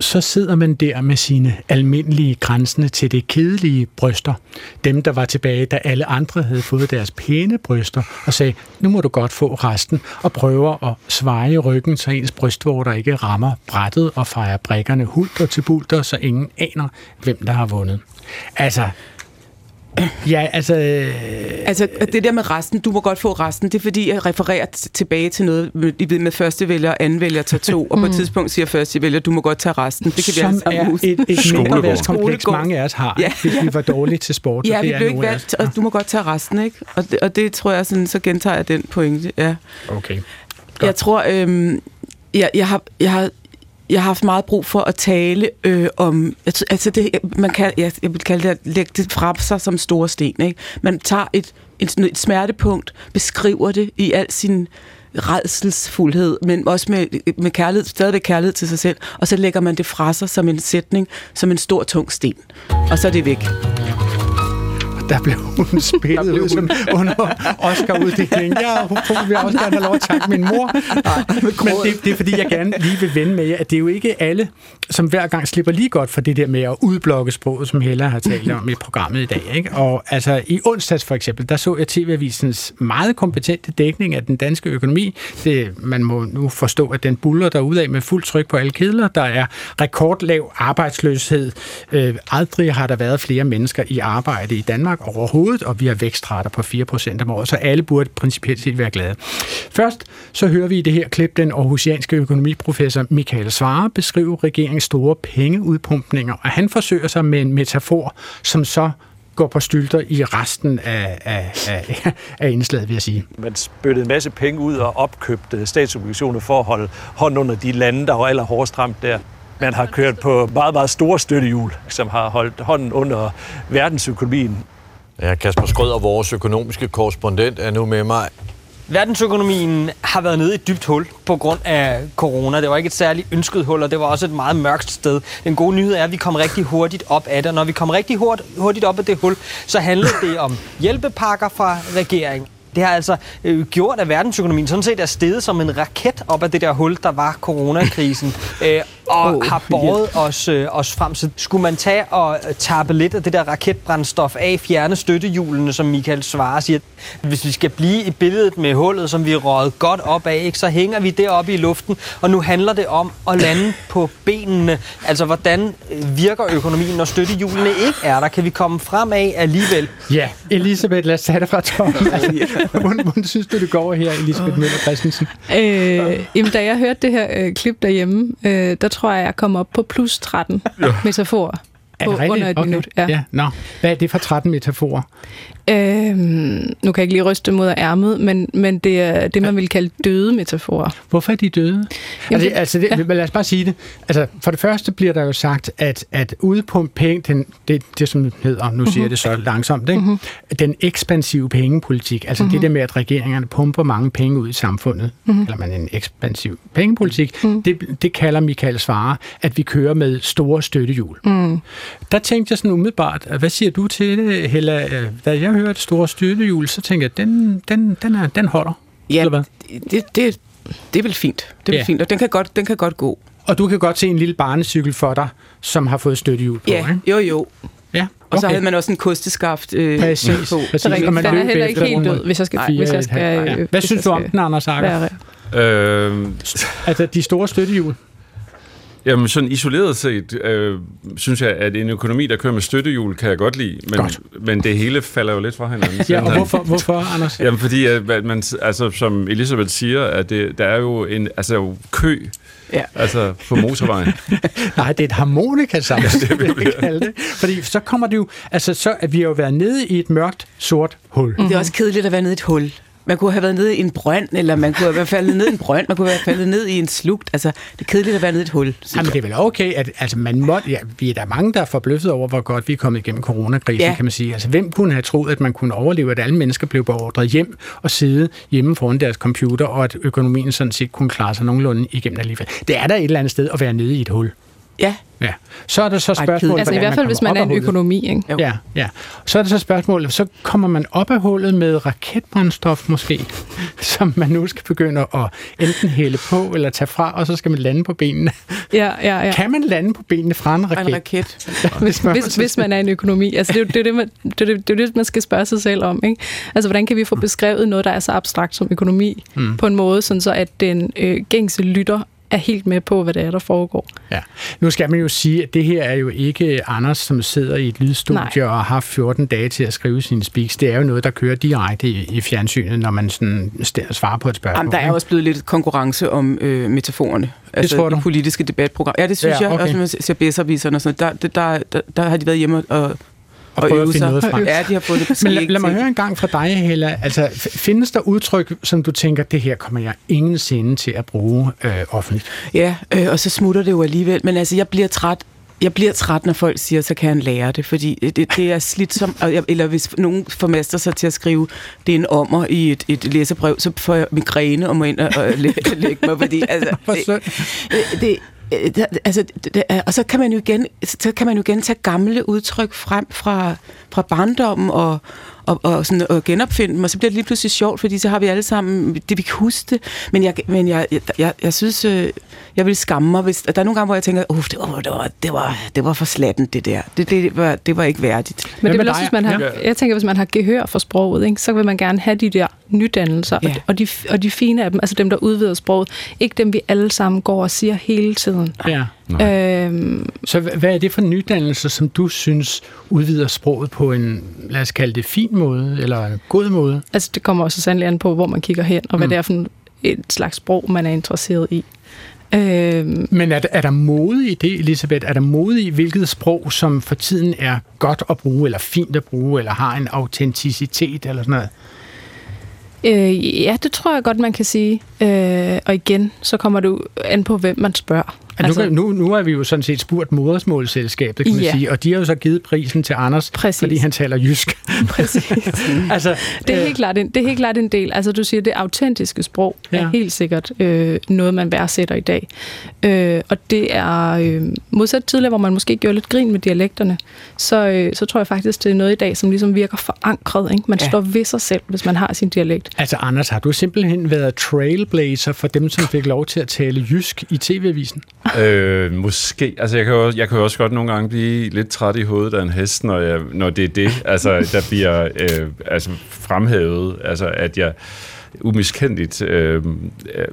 så sidder man der med sine almindelige grænsende til det kedelige bryster. Dem, der var tilbage, da alle andre havde fået deres pæne bryster, og sagde, nu må du godt få resten, og prøver at sveje ryggen, så ens brystvorter ikke rammer brættet og fejrer brækkerne hulter til bulter, så ingen aner, hvem der har vundet. Altså, Ja, altså... Øh, altså, det der med resten, du må godt få resten, det er fordi, jeg refererer tilbage til noget, I ved med første vælger, anden vælger, tager to, og på et mm. tidspunkt siger første vælger, du må godt tage resten. Det kan Som vi alle er et, et kompleks, mange af os har, ja. hvis vi var dårlige til sport. Ja, vi blev ikke valgt, og du må godt tage resten, ikke? Og det, og det tror jeg, sådan, så gentager jeg den pointe, ja. Okay. Godt. Jeg tror, øhm, jeg, jeg, har, jeg har jeg har haft meget brug for at tale øh, om, altså det, man kan, jeg, jeg vil kalde det at lægge det fra sig som store sten. Ikke? Man tager et, et, et smertepunkt, beskriver det i al sin redselsfuldhed, men også med, med kærlighed, stadigvæk kærlighed til sig selv, og så lægger man det fra sig som en sætning, som en stor, tung sten. Og så er det væk der blev hun spillet blev ud som under Oscar-uddelingen. Ja, hun vil også gerne have lov at takke min mor. Nej, men det, det er fordi, jeg gerne lige vil vende med jer, at det er jo ikke alle, som hver gang slipper lige godt for det der med at udblokke sproget, som Hella har talt om i programmet i dag. Ikke? Og altså i onsdags for eksempel, der så jeg TV-avisens meget kompetente dækning af den danske økonomi. Det, man må nu forstå, at den buller der af med fuld tryk på alle kedler. Der er rekordlav arbejdsløshed. Øh, aldrig har der været flere mennesker i arbejde i Danmark Danmark overhovedet, og vi har vækstrater på 4% om året, så alle burde principielt set være glade. Først så hører vi i det her klip den aarhusianske økonomiprofessor Michael Svare beskrive regeringens store pengeudpumpninger, og han forsøger sig med en metafor, som så går på stylter i resten af, af, af, af indslaget, vil jeg sige. Man spyttede en masse penge ud og opkøbte statsobligationer for at holde hånd under de lande, der var allerhårdest ramt der. Man har kørt på meget, meget store støttehjul, som har holdt hånden under verdensøkonomien. Ja, Kasper Skrøder, vores økonomiske korrespondent, er nu med mig. Verdensøkonomien har været nede i et dybt hul på grund af corona. Det var ikke et særligt ønsket hul, og det var også et meget mørkt sted. Den gode nyhed er, at vi kom rigtig hurtigt op af det. Når vi kom rigtig hurtigt op af det hul, så handlede det om hjælpepakker fra regeringen. Det har altså øh, gjort, at verdensøkonomien sådan set er steget som en raket op af det der hul, der var coronakrisen. øh, og oh, har båret yeah. os, øh, os frem. Så skulle man tage og øh, tappe lidt af det der raketbrændstof af, fjerne støttehjulene, som Michael Svare siger. Hvis vi skal blive i billedet med hullet, som vi røget godt op af, ikke, så hænger vi deroppe i luften, og nu handler det om at lande på benene. Altså, hvordan øh, virker økonomien, når støttehjulene ikke er der? Kan vi komme fremad alligevel? Ja, Elisabeth, lad os tage det fra toppen. Hvordan, hvordan synes du, det går her, Elisabeth. Møller Christensen? Øh, jamen, da jeg hørte det her øh, klip derhjemme, øh, der tror jeg, jeg kom op på plus 13 ja. metaforer på under et okay. minut. Ja. Ja. Nå. Hvad er det for 13 metaforer? Øhm, nu kan jeg ikke lige ryste mod ærmet, men, men det er det, man vil kalde døde metaforer. Hvorfor er de døde? Jamen, altså, altså det, ja. lad os bare sige det. Altså, for det første bliver der jo sagt, at, at udpumpe penge, den, det, det som hedder, nu siger jeg det så mhm. langsomt, ikke? Mm-hmm. den ekspansive pengepolitik, altså mm-hmm. det der med, at regeringerne pumper mange penge ud i samfundet, mm-hmm. eller man en ekspansiv pengepolitik, mm. det, det kalder Michael Svare, at vi kører med store støttehjul. Mm. Der tænkte jeg sådan umiddelbart, hvad siger du til det, Hella? Da jeg hørte store støttehjul, så tænkte jeg, den, den, den, er, den holder. Ja, det, det, det er vel fint. Det er ja. fint, og den kan, godt, den kan godt gå. Og du kan godt se en lille barnecykel for dig, som har fået støttehjul på, ja, ikke? jo jo. Ja, okay. Og så havde man også en kosteskaft øh, præcis, på. Præcis. Så den er heller ikke helt død, hvis jeg skal... Nej, hvis jeg skal ja. Hvad hvis synes du om den, Anders Akker? Øh, altså, de store støttehjul. Jamen sådan isoleret set, øh, synes jeg, at en økonomi, der kører med støttehjul, kan jeg godt lide, men, godt. men det hele falder jo lidt fra hinanden. ja, og hvorfor, hvorfor Anders? Jamen fordi, at man, altså, som Elisabeth siger, at det, der er jo en altså, jo kø Ja. Altså på motorvejen. Nej, det er et harmonika sammen, det vil jeg kalde det. Fordi så kommer det jo, altså så, at vi har jo været nede i et mørkt, sort hul. Mm-hmm. Det er også kedeligt at være nede i et hul. Man kunne have været nede i en brønd, eller man kunne have været faldet ned i en brønd, man kunne have faldet ned i en slugt. Altså, det er kedeligt at være nede i et hul. Jamen, det er vel okay, at altså, man må, ja, vi er der mange, der er forbløffet over, hvor godt vi er kommet igennem coronakrisen, ja. kan man sige. Altså, hvem kunne have troet, at man kunne overleve, at alle mennesker blev beordret hjem og sidde hjemme foran deres computer, og at økonomien sådan set kunne klare sig nogenlunde igennem alligevel. Det er der et eller andet sted at være nede i et hul. Ja. Ja. Så er der så spørgsmålet, Altså i hvert fald, hvis man er en økonomi, ikke? Ja, ja. Så er der så spørgsmålet, så kommer man op af hullet med raketbrændstof måske, som man nu skal begynde at enten hælde på eller tage fra, og så skal man lande på benene. Ja, ja, ja. Kan man lande på benene fra en raket? En raket. hvis, man, hvis, hvis man er en økonomi. Altså det er jo det, det, man, det, det, det, det, man skal spørge sig selv om. Ikke? Altså hvordan kan vi få beskrevet noget, der er så abstrakt som økonomi, mm. på en måde, sådan så at den øh, gængse lytter er helt med på, hvad det er, der foregår. Ja. Nu skal man jo sige, at det her er jo ikke Anders, som sidder i et lydstudie Nej. og har haft 14 dage til at skrive sine speaks. Det er jo noget, der kører direkte i, i fjernsynet, når man sådan svarer på et spørgsmål. Jamen, der er også blevet lidt konkurrence om øh, metaforerne. Altså det tror du? politiske debatprogram. Ja, det synes ja, okay. jeg. Også når man ser bedserviserne og sådan noget. Der, der, der, der har de været hjemme og og, prøve at finde noget frem. Ja, de har fundet det Men lad, lad mig høre en gang fra dig, Hella. Altså, findes der udtryk, som du tænker, det her kommer jeg ingen sinde til at bruge øh, offentligt? Ja, øh, og så smutter det jo alligevel. Men altså, jeg bliver træt jeg bliver træt, når folk siger, så kan han lære det, fordi det, det er slitsomt. Eller hvis nogen formaster sig til at skrive, det er en ommer i et, et læserbrev, så får jeg migræne og må ind og, og lægge, lægge mig, fordi altså, det, det, Øh, det, altså, øh, og så kan man jo igen, så kan man jo igen tage gamle udtryk frem fra, fra barndommen og, og, og, sådan, og genopfinde dem, og så bliver det lige pludselig sjovt, fordi så har vi alle sammen, det vi kan huske det, men jeg, men jeg, jeg, jeg, jeg synes, øh, jeg vil skamme mig, hvis, der er nogle gange, hvor jeg tænker, uh, det, var, det, var, det, var, det var for slatten, det der. Det, det, var, det var ikke værdigt. Men det vil også, hvis man har, jeg tænker, hvis man har gehør for sproget, ikke, så vil man gerne have de der nydannelser, ja. og, de, og de fine af dem, altså dem, der udvider sproget, ikke dem, vi alle sammen går og siger hele tiden. Ja. Øhm, Så hva- hvad er det for nydannelser, som du synes udvider sproget på en, lad os kalde det, fin måde, eller en god måde? altså, det kommer også sandelig an på, hvor man kigger hen, og hvad Mm. det er for en- et slags sprog, man er interesseret i. Øhm, Men er, der- er der mode i det, Elisabeth? Er der mode i, hvilket sprog, som for tiden er godt at bruge, eller fint at bruge, eller har en autenticitet, eller sådan noget? Øh, ja, det tror jeg godt, man kan sige. Øh, og igen, så kommer det an på, hvem man spørger. Altså, nu, nu, nu har vi jo sådan set spurgt modersmålselskabet, kan man Ja. sige, og de har jo så givet prisen til Anders, Præcis. fordi han taler jysk. Præcis. altså, Det er, øh, helt klart en, det er helt klart en del. Altså, du siger, det autentiske sprog ja. Er helt sikkert øh, noget, man værdsætter i dag. Øh, og det er øh, modsat tidligere, hvor man måske gjorde lidt grin med dialekterne, så, øh, så tror jeg faktisk, det er noget i dag, som ligesom virker forankret. Ikke? Man ja. står ved sig selv, hvis man har sin dialekt. Altså, Anders, har du simpelthen været trailblazer for dem, som fik lov til at tale jysk i tv-avisen? Øh, måske. Altså, jeg kan, jo, jeg kan jo også godt nogle gange blive lidt træt i hovedet af en hest, når, jeg, når det er det, altså, der bliver øh, altså, fremhævet, altså, at jeg umiskendeligt øh,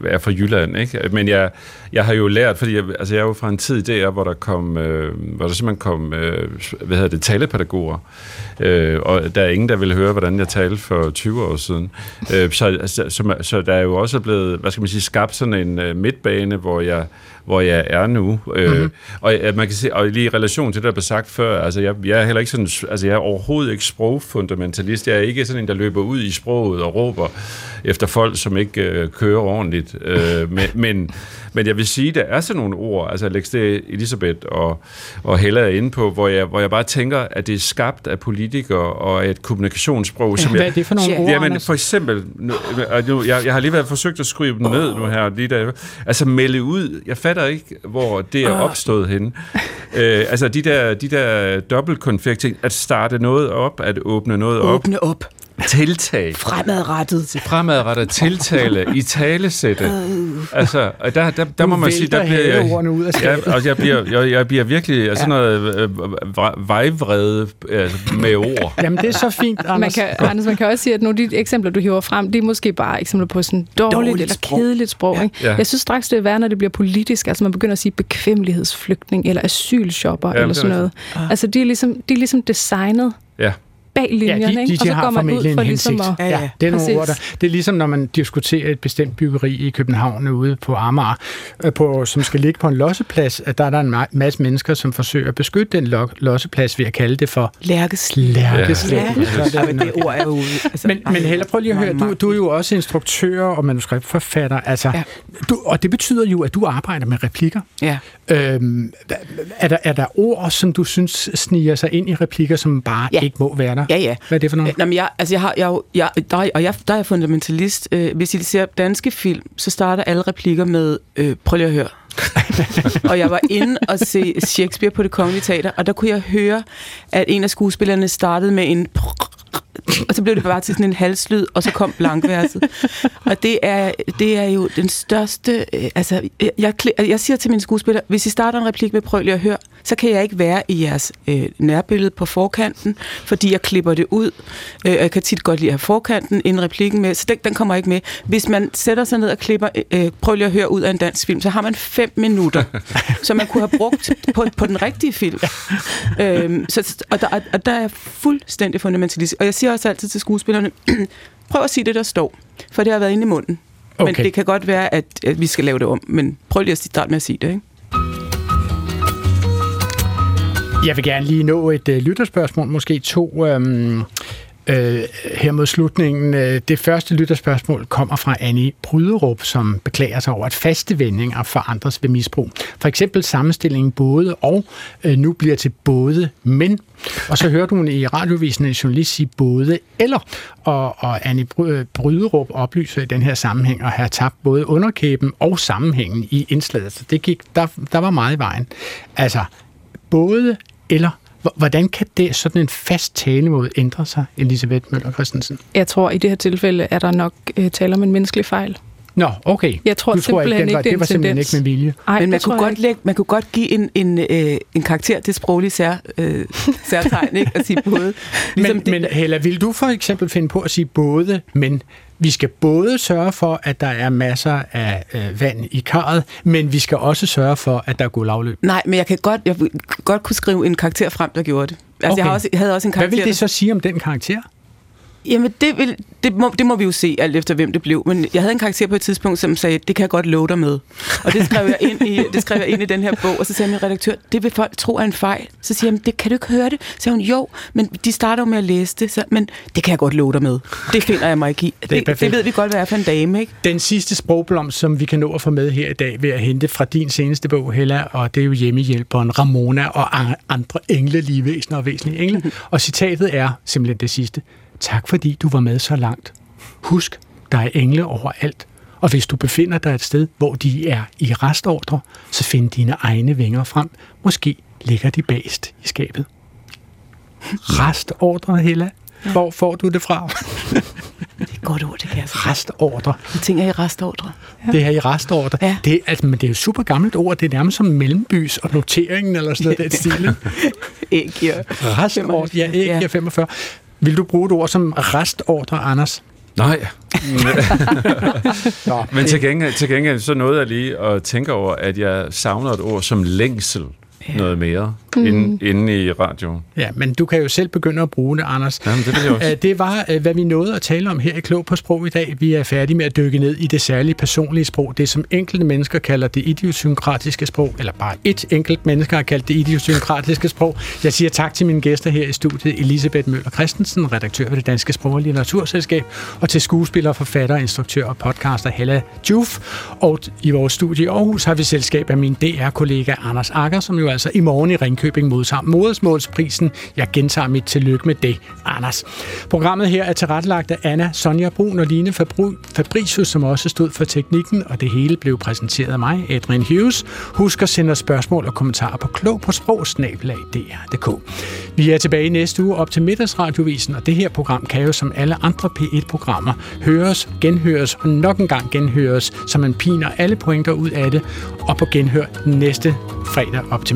er fra Jylland, ikke? Men jeg, jeg har jo lært, fordi jeg, altså jeg er jo fra en tid der, hvor der kom, øh, hvor der simpelthen kom, øh, hvad hedder det, talepædagoger, øh, og der er ingen, der ville høre, hvordan jeg talte for 20 år siden. Øh, så, så, så, så der er jo også blevet, hvad skal man sige, skabt sådan en øh, midtbane, hvor jeg, hvor jeg er nu. Øh, Mhm. mm-hmm. Og øh, man kan se, og lige i relation til det, der blev sagt før, altså jeg, jeg er heller ikke sådan, altså jeg er overhovedet ikke sprogfundamentalist. Jeg er ikke sådan en, der løber ud i sproget og råber efter folk, som ikke øh, kører ordentligt. Øh, men, men, men jeg vil sige, der er sådan nogle ord, altså Alex, det Elisabeth og, og Hella er inde på, hvor jeg, hvor jeg bare tænker, at det er skabt af politikere og et kommunikationssprog, som Hvad jeg, er det for nogle ord, Jamen, for eksempel, nu, jeg, jeg har lige været forsøgt at skrive dem ned nu her, lige der, altså melde ud, jeg fatter ikke, hvor det er opstået henne. Øh, altså de der, de der dobbeltkonfekt ting, at starte noget op, at åbne noget op, Åbne op. tiltag, Fremadrettet. fremadrettet tiltale, i talesætte. Altså, og der, der, der må man sige, der bliver jeg, ud af ja, skabet. og jeg bliver, jeg, jeg bliver virkelig altså, sådan noget øh, vej- vejvrede altså, med ord. Jamen, det er så fint, Anders. Man kan, Anders, man kan også sige, at nogle af de eksempler, du hiver frem, det er måske bare eksempler på sådan dårligt, Dårligt eller sprog. kedeligt sprog. Ikke? Ja. Jeg synes straks, det er værre, når det bliver politisk. Altså man begynder at sige bekvemmelighedsflygtning eller asylshopper Ja, eller er sådan noget. Altså de er ligesom, de er ligesom designet Ja. Bag linjerne, Ja, de, de, ikke? de og så har går man ud for ligesom hensigt. at... Ja, ja, det er nogle Præcis. ord, der, det er ligesom, når man diskuterer et bestemt byggeri i København ude på Amager, øh, på, som skal ligge på en losseplads, at der er der en ma- masse mennesker, som forsøger at beskytte den lo- losseplads ved at kalde det for Lærkeslæg. lærkeslæg. Ja, ja, men noget- det ord er jo... Altså, Men, men Hella, prøv lige at høre, du, du er jo også instruktør og manuskriptforfatter, altså, ja. Ja. du, og det betyder jo, at du arbejder med replikker. Ja. Øhm, er, der, er der ord, som du synes sniger sig ind i replikker, som bare ja. Ja. ikke må være der? Ja, ja. Hvad er det for noget? Nå, men jeg, altså jeg har, jeg, jeg, der, er- og jeg, der er jeg fundamentalist. Øh, hvis I ser danske film, så starter alle replikker med, øh, prøv lige at høre. og jeg var inde og se Shakespeare på det kongelige teater, og der kunne jeg høre, at en af skuespillerne startede med en og så blev det bare til sådan en halslyd, og så kom blankverset. Og det er, det er jo den største... Øh, altså, jeg, jeg, jeg siger til mine skuespillere, hvis I starter en replik med prøv lige at høre, så kan jeg ikke være i jeres øh, nærbillede på forkanten, fordi jeg klipper det ud. Øh, jeg kan tit godt lide at have forkanten inden replikken med, så den, den kommer ikke med. Hvis man sætter sig ned og klipper, øh, prøv lige at høre ud af en dansk film, så har man fem minutter, som man kunne have brugt på, på den rigtige film. øhm, så, og, der, og der er jeg fuldstændig fundamentalist. Og jeg siger også altid til skuespillerne, prøv at sige det, der står, for det har været inde i munden. Okay. Men det kan godt være, at, at vi skal lave det om, men prøv lige at starte med at sige det, ikke? Jeg vil gerne lige nå et øh, lytterspørgsmål, måske to øhm, øh, her mod slutningen. Øh, Det første lytterspørgsmål kommer fra Annie Bryderup, som beklager sig over, at faste vendinger forandres ved misbrug. For eksempel sammenstillingen både og øh, nu bliver til både men. Og så hørte hun i radiovisen en journalist sige både eller. Og, og Annie øh, Bryderup oplyser i den her sammenhæng at have tabt både underkæben og sammenhængen i indslaget. Så det gik, der, der var meget i vejen. Altså, både eller Hvordan kan det sådan en fast talemåde ændre sig, Elisabeth Møller Christensen? Jeg tror, i det her tilfælde er der nok øh, tale om en menneskelig fejl. Nå, okay. Jeg tror du tror ikke, simpelthen den var, ikke, det det var en simpelthen tendens. ikke med vilje. Ej, Men man det kunne, godt ikke. lægge, man kunne godt give en, en, øh, en karakter til sproglig sær, øh, særtegn, ikke? At sige både. Men, men Hella, vil du for eksempel finde på at sige både, men vi skal både sørge for, at der er masser af øh, vand i karret, men vi skal også sørge for, at der er god lavløb. Nej, men jeg kan godt, jeg godt kunne skrive en karakter frem, der gjorde det. Altså, Okay. jeg, har også, jeg havde også en Hvad karakter... vil det så sige om den karakter? Jamen, det, vil, det, må, det må vi jo se, alt efter hvem det blev. Men jeg havde en karakter på et tidspunkt, som sagde, det kan jeg godt love dig med. Og det skrev jeg ind i, det skrev jeg ind i den her bog, og så sagde min redaktør, det vil folk tro er en fejl. Så siger jeg, det kan du ikke høre det? Så hun, jo, men de starter jo med at læse det. Så, men det kan jeg godt love dig med. Det finder jeg mig ikke i. Det, det, perfekt. det ved vi godt, hvad er for en dame, ikke? Den sidste sprogblomst, som vi kan nå at få med her i dag, ved at hente fra din seneste bog, Hella, og det er jo hjemmehjælperen Ramona og andre englelige væsener og væsentlige engle. Og citatet er simpelthen det sidste. Tak fordi du var med så langt. Husk, der er engle overalt. Og hvis du befinder dig et sted, hvor de er i restordre, så find dine egne vinger frem. Måske ligger de bagest i skabet. Restordre, Hella? Hvor får du det fra? Det er et godt ord, det kan jeg sige. Restordre. De ting er i restordre. Ja. Det her i restordre. Ja. Det, er- altså, men det er jo et super gammelt ord. Det er nærmest som mellembys og noteringen eller sådan noget, den stil. ikke? Æg giver Restordre, ja, ikke ja. 45. Vil du bruge et ord som restordre, Anders? Nej. Nå, Men til gengæld, til gengæld så nåede jeg lige at tænke over, at jeg savner et ord som længsel noget mere Mm. inde, inde i radioen. Ja, men du kan jo selv begynde at bruge det, Anders. Jamen, det jeg også. Det var, øh, hvad vi nåede at tale om her i Klog på Sprog i dag. Vi er færdige med at dykke ned i det særlige personlige sprog, det som enkelte mennesker kalder det idiosynkratiske sprog, eller bare et enkelt menneske har kaldt det idiosynkratiske sprog. Jeg siger tak til mine gæster her i studiet, Elisabeth Møller Christensen, redaktør ved det Danske Sprog- og Litteraturselskab, og til skuespiller, forfatter, instruktør og podcaster Hella Juf. Og i vores studie i Aarhus har vi selskab af min DR-kollega Anders Akker, som jo altså i morgen i Ringkøbing modtager modersmålsprisen. Jeg gentager mit tillykke med det, Anders. Programmet her er tilrettelagt af Anna Sonja Brun og Line Fabricius, som også stod for teknikken, og det hele blev præsenteret af mig, Adrian Hughes. Husk at sende os spørgsmål og kommentarer på klog på sprogsnabelag.dr.dk. Vi er tilbage næste uge op til middagsradiovisen, og det her program kan jo som alle andre P1-programmer høres, genhøres og nok en gang genhøres, så man piner alle pointer ud af det, og på genhør næste fredag op til